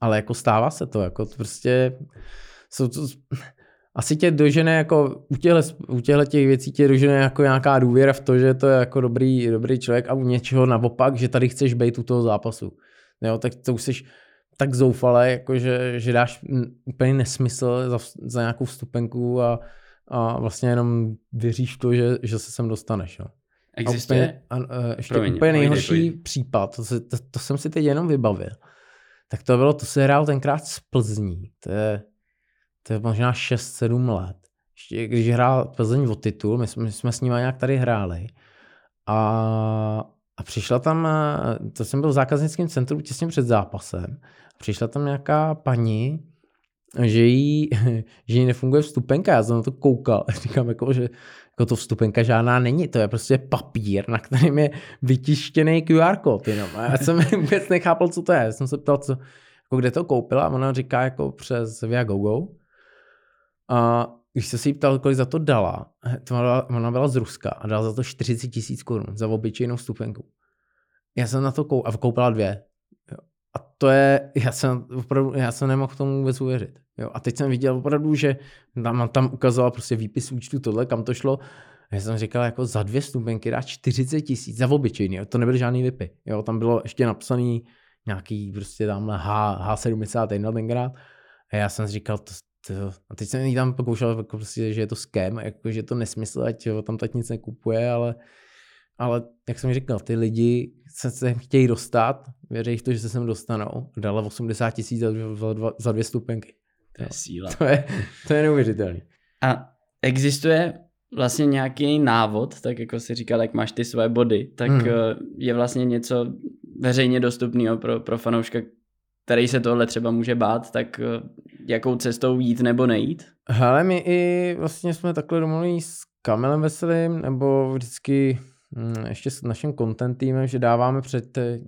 Ale jako stává se to, jako to prostě jsou to, asi tě dožene jako u těchto, u těchto těch věcí tě dožene jako nějaká důvěra v to, že to je jako dobrý, dobrý člověk a u něčeho naopak, že tady chceš být u toho zápasu. Jo, tak to už jsi tak zoufale, jako že, že dáš úplně nesmysl za, za nějakou vstupenku a, a vlastně jenom věříš v to, že, že se sem dostaneš. No. Existuje? A úplně, a, a ještě Promiň, úplně nejhorší pojď. případ, to, se, to, to jsem si teď jenom vybavil, tak to bylo, to se hrál tenkrát z Plzní, to je, to je možná 6-7 let. Ještě když hrál Plzeň o titul, my jsme, my jsme s ním nějak tady hráli a, a přišla tam, to jsem byl v zákaznickém centru těsně před zápasem, přišla tam nějaká paní, že jí, že jí nefunguje vstupenka, já jsem na to koukal, říkám jako, že jako to vstupenka žádná není, to je prostě papír, na kterém je vytištěný QR kód jenom. A já jsem vůbec nechápal, co to je. Já jsem se ptal, co, jako kde to koupila a ona říká jako přes Viagogo. A když se si jí ptal, kolik za to dala, to ona, byla, z Ruska a dala za to 40 tisíc korun za obyčejnou vstupenku. Já jsem na to koupil a koupila dvě. Jo. A to je, já jsem opravdu, já jsem nemohl tomu vůbec uvěřit. Jo. A teď jsem viděl opravdu, že tam, tam ukazovala prostě výpis účtu tohle, kam to šlo. A já jsem říkal, jako za dvě stupenky dá 40 tisíc za obyčejný. Jo. To nebyly žádný vypy. Jo. Tam bylo ještě napsaný nějaký prostě tamhle H, H71 tenkrát. A já jsem říkal, to, to, a teď jsem jí tam pokoušel, jako prostě, že je to scam, jako, že je to nesmysl, ať jo, tam tak nic nekupuje, ale, ale jak jsem říkal, ty lidi se sem chtějí dostat, věří v to, že se sem dostanou. Dala 80 tisíc za, za, za dvě stupenky. To je síla. To je, to je neuvěřitelný. A existuje vlastně nějaký návod, tak jako si říkal, jak máš ty svoje body, tak Hmm. hmm. je vlastně něco veřejně dostupného pro, pro fanouška, který se tohle třeba může bát, tak eh, jakou cestou jít nebo nejít? Hele, my i vlastně jsme takhle domluvili s Kamilem Veselým, nebo vždycky hm, ještě s naším content týmem, že dáváme před eh,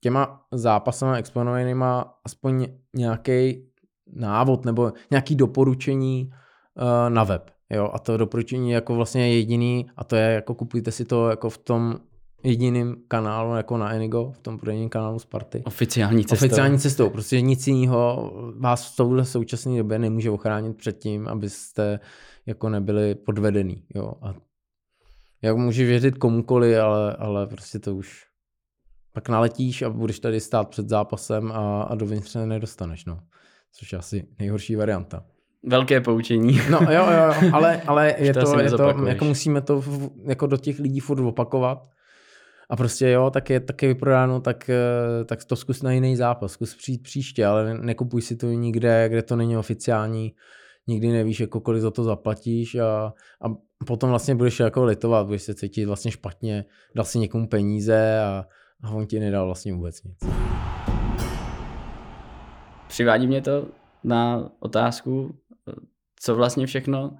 těma zápasama exponovanýma aspoň nějaký návod nebo nějaký doporučení uh, na web. Jo? A to doporučení jako vlastně jediný a to je jako kupujte si to jako v tom jediným kanálu, jako na Enigo, v tom prodejním kanálu Sparty. Oficiální cestou. Oficiální cestou, prostě nic jiného vás v touhle současné době nemůže ochránit před tím, abyste jako nebyli podvedený, jo. A jak můžeš věřit komukoli, ale, ale prostě to už pak naletíš a budeš tady stát před zápasem a, a dovnitř se nedostaneš, no. Což je asi nejhorší varianta. Velké poučení. No jo, jo, jo ale, ale je to je to, jako musíme to v- jako do těch lidí furt opakovat. A prostě jo, tak je taky vyprodáno, tak, eh, tak to zkus na jiný zápas, zkus přijít příště, ale ne- nekupuj si to nikde, kde to není oficiální, nikdy nevíš, jako kolik za to zaplatíš a, a potom vlastně budeš jako litovat, budeš se cítit vlastně špatně, dal si někomu peníze a, a on ti nedal vlastně vůbec nic. Přivádí mě to na otázku, co vlastně všechno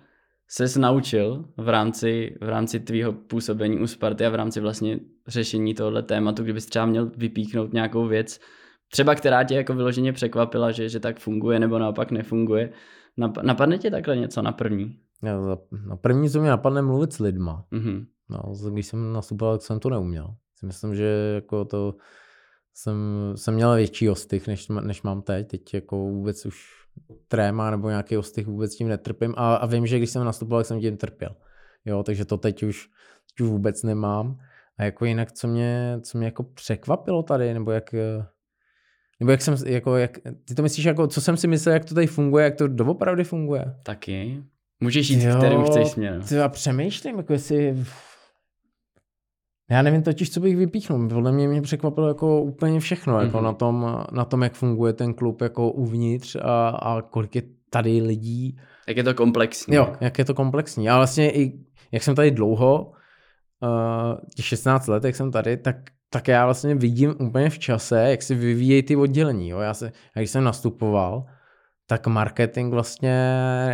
se naučil v rámci, v rámci tvýho působení u Sparty a v rámci vlastně řešení tohohle tématu, kdybys třeba měl vypíchnout nějakou věc, třeba která tě jako vyloženě překvapila, že, že tak funguje nebo naopak nefunguje. Nap- napadne tě takhle něco na první? Já na první, co mě napadne, mluvit s lidma. Mhm. No, když jsem nastupoval, tak jsem to neuměl. Si myslím, že jako to jsem, jsem měl větší ostych, než, než mám teď. Teď jako vůbec už tréma nebo nějaký ostych vůbec tím netrpím. A, a vím, že když jsem nastupoval, tak jsem tím trpěl. Jo, takže to teď už, teď už vůbec nemám. A jako jinak, co mě, co mě jako překvapilo tady, nebo jak, nebo jak jsem, jako jak, ty to myslíš, jako, co jsem si myslel, jak to tady funguje, jak to doopravdy funguje? Taky. Můžeš jít, Jo, kterým chceš směr. Ty já přemýšlím, jako jestli... Já nevím totiž, co bych vypíchnul. Podle mě mě překvapilo jako úplně všechno, mm-hmm. jako Mhm. na tom, na tom, jak funguje ten klub jako uvnitř a, a kolik je tady lidí. Jak je to komplexní. Jo, jak je to komplexní. A vlastně i, jak jsem tady dlouho, uh, těch 16 let, jak jsem tady, tak, tak já vlastně vidím úplně v čase, jak se vyvíjejí ty oddělení. Jo. Já se, jak když jsem nastupoval, tak marketing vlastně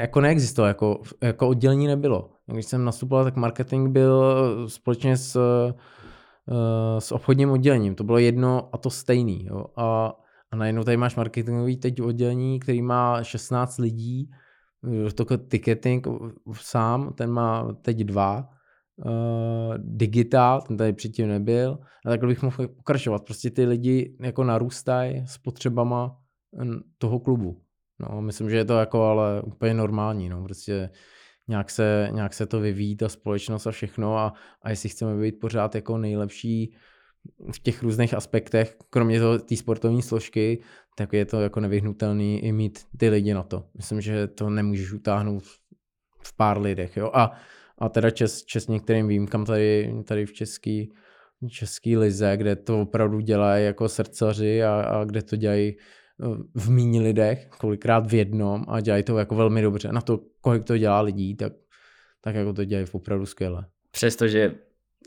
jako neexistoval, jako, jako oddělení nebylo. Když jsem nastupoval, tak marketing byl společně s, eh, s obchodním oddělením. To bylo jedno a to stejný. Jo. A, a najednou tady máš marketingový teď oddělení, který má 16 lidí, to ticketing sám, ten má teď dva, uh, digital, ten tady předtím nebyl, a takhle bych mohl pokračovat. Prostě ty lidi jako narůstají s potřebama toho klubu. No, myslím, že je to jako ale úplně normální, no, prostě nějak se, nějak se to vyvíjí, ta společnost a všechno a, a jestli chceme být pořád jako nejlepší v těch různých aspektech, kromě té sportovní složky, tak je to jako nevyhnutelný i mít ty lidi na to. Myslím, že to nemůžeš utáhnout v pár lidech, jo. A, a teda čes, čes některým výjimkám tady, tady v český, český lize, kde to opravdu dělají jako srdcaři a, a kde to dělají v míní lidech, kolikrát v jednom a dělají to jako velmi dobře. Na to, kolik to dělá lidí, tak, tak jako to dělají opravdu skvěle. Přestože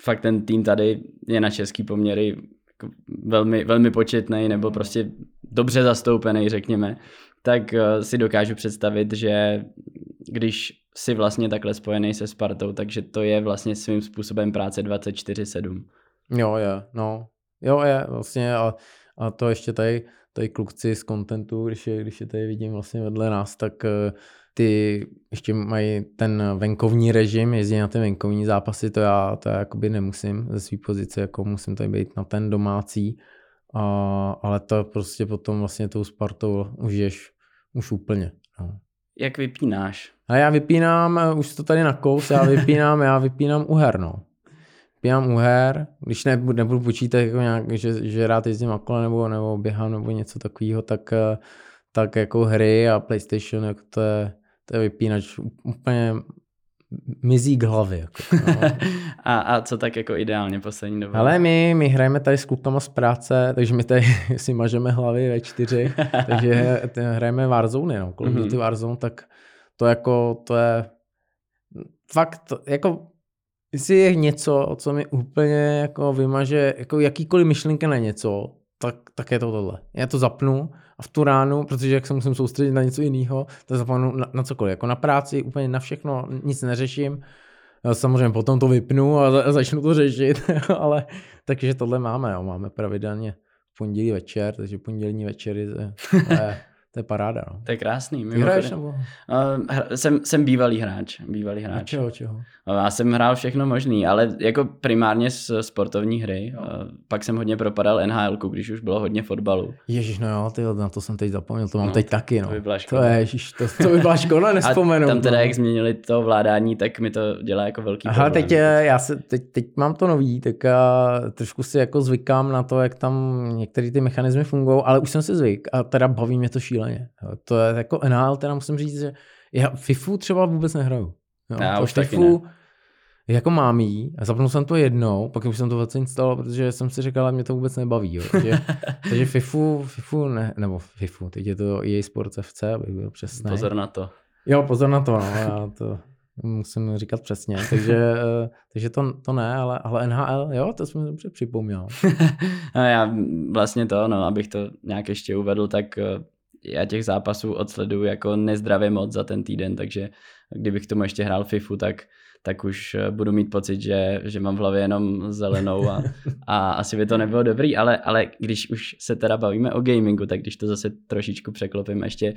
fakt ten tým tady je na český poměry jako velmi, velmi početný nebo prostě dobře zastoupený, řekněme, tak eh, si dokážu představit, že když si vlastně takhle spojený se Spartou, takže to je vlastně svým způsobem práce 24-7. Jo, je, no. Jo, je, vlastně a, a to ještě tady, tady klukci z kontentu, když je, když je tady vidím vlastně vedle nás, tak eh, ty ještě mají ten venkovní režim, jezdí na ty venkovní zápasy, to já, to já jakoby nemusím ze své pozice, jako musím tady být na ten domácí, a, ale to prostě potom vlastně tou Spartou už ješ už úplně. No. Jak vypínáš? A já vypínám, už to tady na kous, já vypínám, já vypínám uher, no. Vypínám uher, když nebudu, nebudu počítat, jako nějak, že, že rád jezdím na kole nebo, nebo běhám nebo něco takového, tak, tak jako hry a PlayStation, jako to je, to je vypínač úplně mizí k hlavě. Jako, no. a, a co tak jako ideálně poslední dobou? Ale my, my hrajeme tady s klukama z práce, takže my tady si mažeme hlavy ve čtyři, takže hrajeme Warzone, no. Kolik mm-hmm. ty Warzone, tak to jako, to je fakt, jako jestli je něco, co mi úplně jako vymaže, jako jakýkoliv myšlenky na něco, tak, tak je to tohle. Já to zapnu a v tu ránu, protože jak se musím soustředit na něco jiného, tak zapomenu na, na cokoliv. Jako na práci, úplně na všechno, nic neřeším. Samozřejmě potom to vypnu a, začnu to řešit, ale takže tohle máme, jo. máme pravidelně pondělí večer, takže pondělní večery je, je to je paráda. No. To je krásný. Ty hraješ nebo? Uh, jsem, jsem bývalý hráč. Bývalý hráč. A čeho, čeho? Já jsem hrál všechno možný, ale jako primárně z sportovní hry. Jo. Pak jsem hodně propadal NHL, když už bylo hodně fotbalu. Ježíš, no jo, ty, na to jsem teď zapomněl, to mám no, teď taky. No. To by byla škoda. To je, ježiš, to, to by byla škoda nespomenout. A tam teda, no. jak změnili to vládání, tak mi to dělá jako velký Aha, problém. teď, já se, teď, teď mám to nový, tak a trošku si jako zvykám na to, jak tam některé ty mechanismy fungují, ale už jsem si zvyk a teda baví mě to šíleně. To je jako NHL, teda musím říct, že já FIFU třeba vůbec nehraju. Jo, já už FIFU, taky ne. jako mám jí a zapnul jsem to jednou, pak už jsem to vůbec instaloval, protože jsem si říkal, že mě to vůbec nebaví. Jo. Takže, takže FIFU, FIFU ne, nebo FIFU, teď je to EA Sports FC, abych byl přesný. Pozor na to. Jo, pozor na to, no, já to musím říkat přesně, takže, eh, takže to, to ne, ale, ale NHL, jo, to jsem dobře připomněl. já vlastně to, no, abych to nějak ještě uvedl, tak eh, já těch zápasů odsleduju jako nezdravě moc za ten týden, takže kdybych tomu ještě hrál FIFU, tak, tak už eh, budu mít pocit, že, že mám v hlavě jenom zelenou a, a asi by to nebylo dobrý, ale, ale když už se teda bavíme o gamingu, tak když to zase trošičku překlopím ještě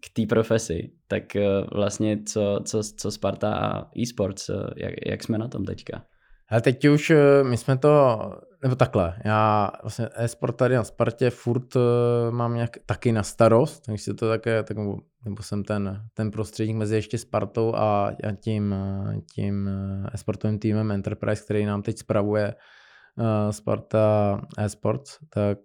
k té profesi, tak eh, vlastně co, co, co Sparta a e-sports, eh, jak, jak jsme na tom teďka? Ale teď už my jsme to nebo takhle, já vlastně e-sport tady na Spartě furt uh, mám nějak taky na starost, takže to také, tak, nebo jsem ten, ten prostředník mezi ještě Spartou a, a tím, tím e-sportovým týmem Enterprise, který nám teď spravuje Sparta e-sports, tak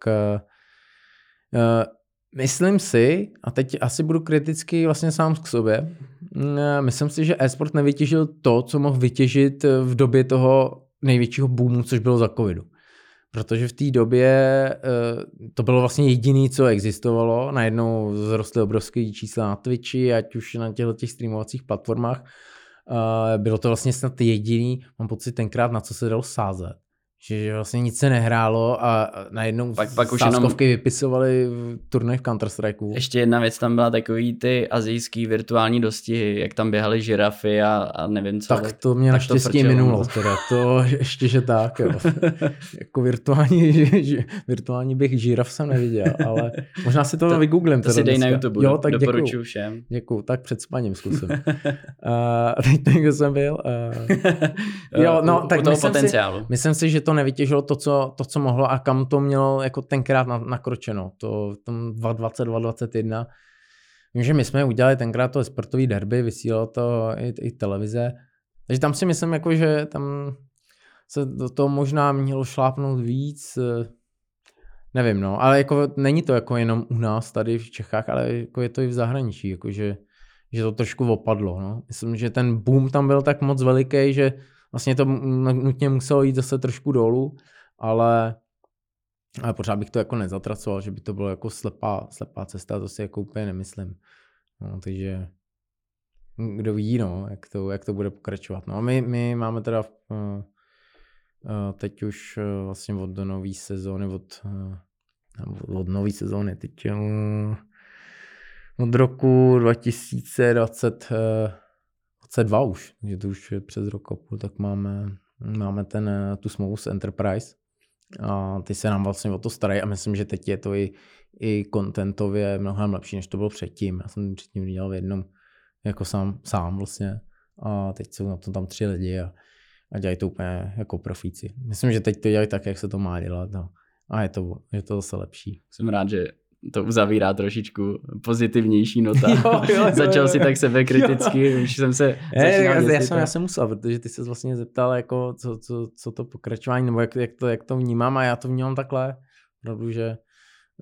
myslím si, a teď asi budu kritický vlastně sám k sobě, uh, myslím si, že e-sport nevytěžil to, co mohl vytěžit v době toho největšího boomu, což bylo za covidu protože v té době eh, to bylo vlastně jediné, co existovalo. Najednou zrostly obrovské čísla na Twitchi, ať už na těchto těch streamovacích platformách. Eh, bylo to vlastně snad jediný, mám pocit tenkrát, na co se dalo sázet že vlastně nic se nehrálo a najednou pak, pak už jenom vypisovali turnaj v counter strike Ještě jedna věc tam byla takový ty azijský virtuální dostihy, jak tam běhaly žirafy a, a nevím co. Tak to mě naštěstí minulo teda, to ještě, že tak, jo. jako virtuální, virtuální běh žiraf jsem neviděl, ale možná si to, to vygooglím. To si dej dneska. na YouTube, jo, tak doporučuji děkuju. všem. Děkuju, tak před spaním zkusím. uh, teď jsem byl. Uh, jo, no, tak myslím. Si, myslím si, že to nevytěžilo to, co, to, co mohlo a kam to mělo jako tenkrát nakročeno. To tam 2020, 2021. Vím, že my jsme udělali tenkrát to sportový derby, vysílalo to i, i televize. Takže tam si myslím, jako, že tam se do toho možná mělo šlápnout víc. Nevím, no, ale jako není to jako jenom u nás tady v Čechách, ale jako je to i v zahraničí, jakože že to trošku opadlo. No. Myslím, že ten boom tam byl tak moc veliký, že vlastně to nutně muselo jít zase trošku dolů, ale, ale pořád bych to jako nezatracoval, že by to bylo jako slepá, slepá cesta, to si jako úplně nemyslím. No, takže kdo ví, no, jak, to, jak to bude pokračovat. No a my, my máme teda uh, uh, teď už uh, vlastně od nové sezóny, od, uh, od nové sezóny, teď uh, od roku 2022 už, takže to už je přes rok a půl, tak máme, máme ten, tu smlouvu s Enterprise a ty se nám vlastně o to starají a myslím, že teď je to i, i contentově mnohem lepší, než to bylo předtím. Já jsem předtím dělal v jednom jako sám, sám vlastně a teď jsou na to tam tři lidi a, a dělají to úplně jako profíci. Myslím, že teď to dělají tak, jak se to má dělat no. a je to, je to zase lepší. Jsem rád, že to uzavírá trošičku pozitivnější nota. jo, jo, jo, Začal jo, si tak sebekriticky, jo. už jsem se je, já, já, jsem, já jsem musel, protože ty se vlastně zeptal, jako, co, co, co to pokračování, nebo jak, jak, to, jak to vnímám a já to vnímám takhle, opravdu, že,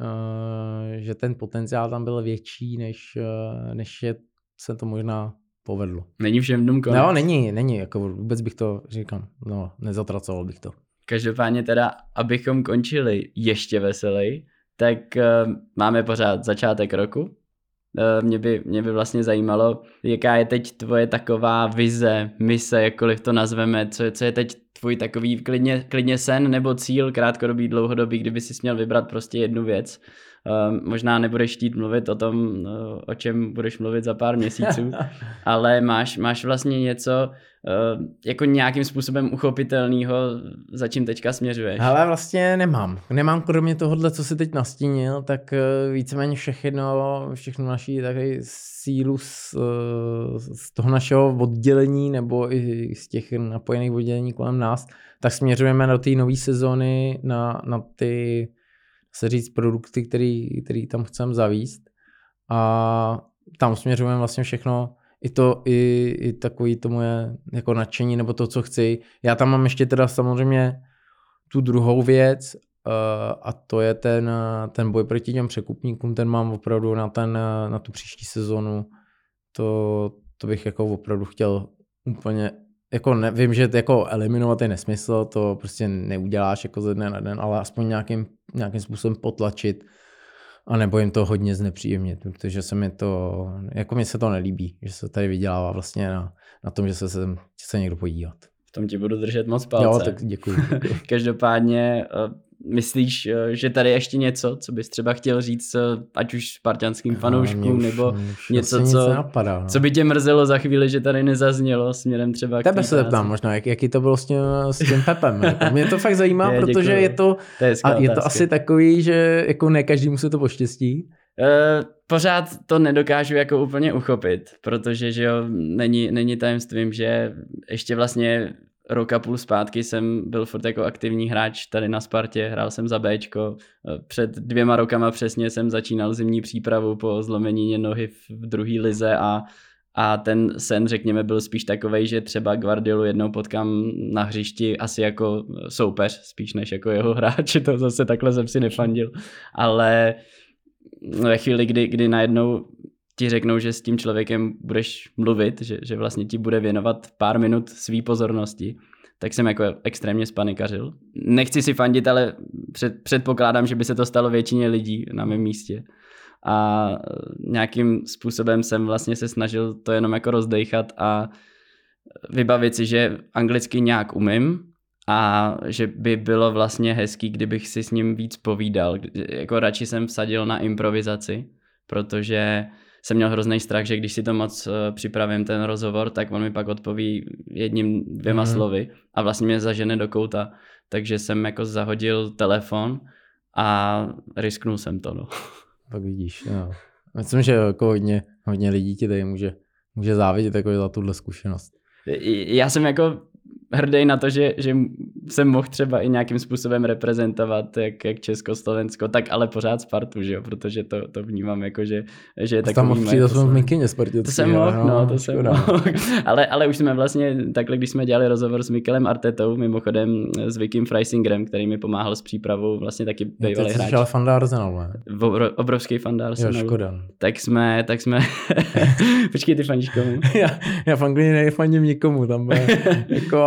uh, že ten potenciál tam byl větší, než, uh, než je, se to možná povedlo. Není všem dnům konec. No, není, není, jako vůbec bych to, říkám, no, nezatracoval bych to. Každopádně teda, abychom končili ještě veselý, tak uh, máme pořád začátek roku. Uh, mě, by, mě by vlastně zajímalo, jaká je teď tvoje taková vize, mise, jakkoliv to nazveme, co, co je teď tvůj takový klidně, klidně sen nebo cíl, krátkodobý, dlouhodobý, kdyby si měl vybrat prostě jednu věc. Uh, možná nebudeš chtít mluvit o tom, uh, o čem budeš mluvit za pár měsíců, ale máš, máš vlastně něco, uh, jako nějakým způsobem uchopitelného, za čím teďka směřuješ. Ale vlastně nemám. Nemám kromě tohohle, co si teď nastínil, tak uh, víceméně všechno, všechno naší takový sílu z, uh, z toho našeho oddělení nebo i z těch napojených oddělení kolem nás, tak směřujeme do té nové sezóny na, na ty se říct produkty, který, který tam chceme zavíst a tam směřujeme vlastně všechno, i to, i, i takový to moje jako nadšení nebo to, co chci. Já tam mám ještě teda samozřejmě tu druhou věc uh, a to je ten, ten boj proti těm překupníkům, ten mám opravdu na, ten, na tu příští sezonu. To, to bych jako opravdu chtěl úplně jako ne, vím, že jako eliminovat je nesmysl, to prostě neuděláš jako ze dne na den, ale aspoň nějakým, nějakým způsobem potlačit a nebo jim to hodně znepříjemnit, protože se mi to, jako mi se to nelíbí, že se tady vydělává vlastně na, na tom, že se se, se někdo podívat. V tom ti budu držet moc palce. Jo, tak děkuji. děkuji. Každopádně eh, Myslíš, eh, že tady ještě něco, co bys třeba chtěl říct, eh, ať už spartianským fanouškům, nebo už něco, co, napadá, no. co by tě mrzelo za chvíli, že tady nezaznělo směrem třeba k Tebe se zeptám možná, jak, jaký to bylo s tím, s tím Pepem. Jako, mě to fakt zajímá, je, protože je to, to je, a je to asi takový, že jako ne každý musí to poštěstí. Uh, pořád to nedokážu jako úplně uchopit, protože že jo, není, není tajemstvím, že ještě vlastně rok a půl zpátky jsem byl furt jako aktivní hráč tady na Spartě, hrál jsem za Bčko. Před dvěma rokama přesně jsem začínal zimní přípravu po zlomení nohy v druhé lize a, a ten sen, řekněme, byl spíš takový, že třeba Guardiolu jednou potkám na hřišti asi jako soupeř, spíš než jako jeho hráč, to zase takhle jsem si nefandil, ale ve chvíli, kdy, kdy najednou ti řeknou, že s tím člověkem budeš mluvit, že, že vlastně ti bude věnovat pár minut své pozornosti, tak jsem jako extrémně spanikařil. Nechci si fandit, ale před, předpokládám, že by se to stalo většině lidí na mém místě. A nějakým způsobem jsem vlastně se snažil to jenom jako rozdejchat a vybavit si, že anglicky nějak umím a že by bylo vlastně hezký, kdybych si s ním víc povídal. Jako radši jsem vsadil na improvizaci, protože jsem měl hrozný strach, že když si to moc uh, připravím ten rozhovor, tak on mi pak odpoví jedním, dvěma mm. slovy a vlastně mě zažene do kouta. Takže jsem jako zahodil telefon a risknul jsem to. No. Pak vidíš, no. Myslím, že jako hodně, hodně lidí ti tady může, může závidět jako za tuhle zkušenost. Já jsem jako hrdý na to, že, že jsem mohl třeba i nějakým způsobem reprezentovat jak, jak Česko, Slovensko, tak ale pořád Spartu, že jo, protože to, to vnímám jako, že, že je takový tam mohl přijít Mikině Spartě. To jsem mohl, no, to jsem mohl. ale, ale už jsme vlastně, takhle když jsme dělali rozhovor s Mikelem Artetou, mimochodem s Vikim Freisingerem, který mi pomáhal s přípravou, vlastně taky bývalý hráč. Ty jsi fanda Arsenal, ne? Obrovský fanda Arsenal. Jo, škoda. Tak jsme, tak jsme, počkej, ty fandíš komu? já, já v Anglii nikomu, tam jako,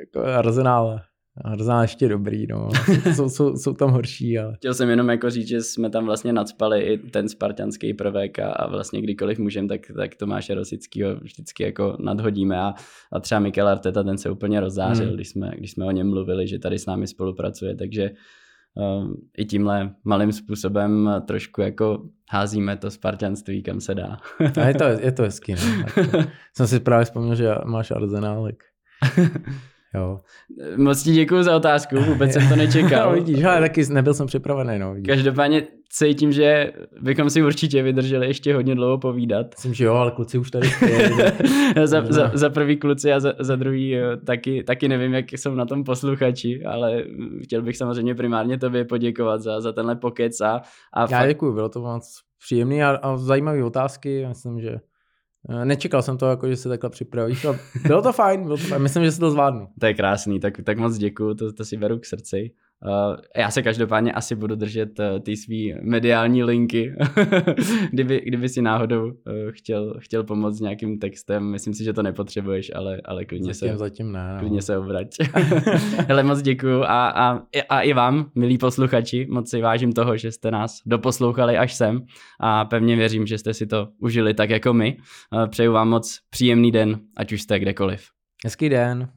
jako Arsenal. Arsenal ještě dobrý, no. jsou, jsou, jsou, tam horší, ale... Chtěl jsem jenom jako říct, že jsme tam vlastně nadspali i ten spartanský prvek a, a vlastně kdykoliv můžeme, tak, tak Tomáše Rosického vždycky jako nadhodíme a, a třeba Mikel Arteta, ten se úplně rozzářil, hmm. když, jsme, když jsme o něm mluvili, že tady s námi spolupracuje, takže um, i tímhle malým způsobem trošku jako házíme to spartanství, kam se dá. a je to, je to hezký, ne? jsem si právě vzpomněl, že máš Arsenal, tak... Jo. Moc ti děkuji za otázku, vůbec jsem to nečekal. no, vidíš, ale taky nebyl jsem připravený. No, vidíš. Každopádně cítím, že bychom si určitě vydrželi ještě hodně dlouho povídat. Myslím, že jo, ale kluci už tady za, za, za, prvý kluci a za, za druhý taky, taky nevím, jak jsou na tom posluchači, ale chtěl bych samozřejmě primárně tobě poděkovat za, za tenhle pokec. A, a Já fakt... děkuji, bylo to moc příjemný a, a zajímavé otázky. Myslím, že nečekal jsem to, jako, že se takhle připravíš. Bylo to fajn, bylo to fajn. Myslím, že se to zvládnu. To je krásný, tak, tak moc děkuju, to, to si beru k srdci. Uh, já se každopádně asi budu držet uh, ty svý mediální linky, kdyby, kdyby si náhodou uh, chtěl, chtěl pomoct s nějakým textem. Myslím si, že to nepotřebuješ, ale, ale klidně, zatím, se, zatím ne, no. klidně se obrať. Hele, moc děkuju a, a, a i vám, milí posluchači, moc si vážím toho, že jste nás doposlouchali až sem a pevně věřím, že jste si to užili tak jako my. Přeju vám moc příjemný den, ať už jste kdekoliv. Hezký den.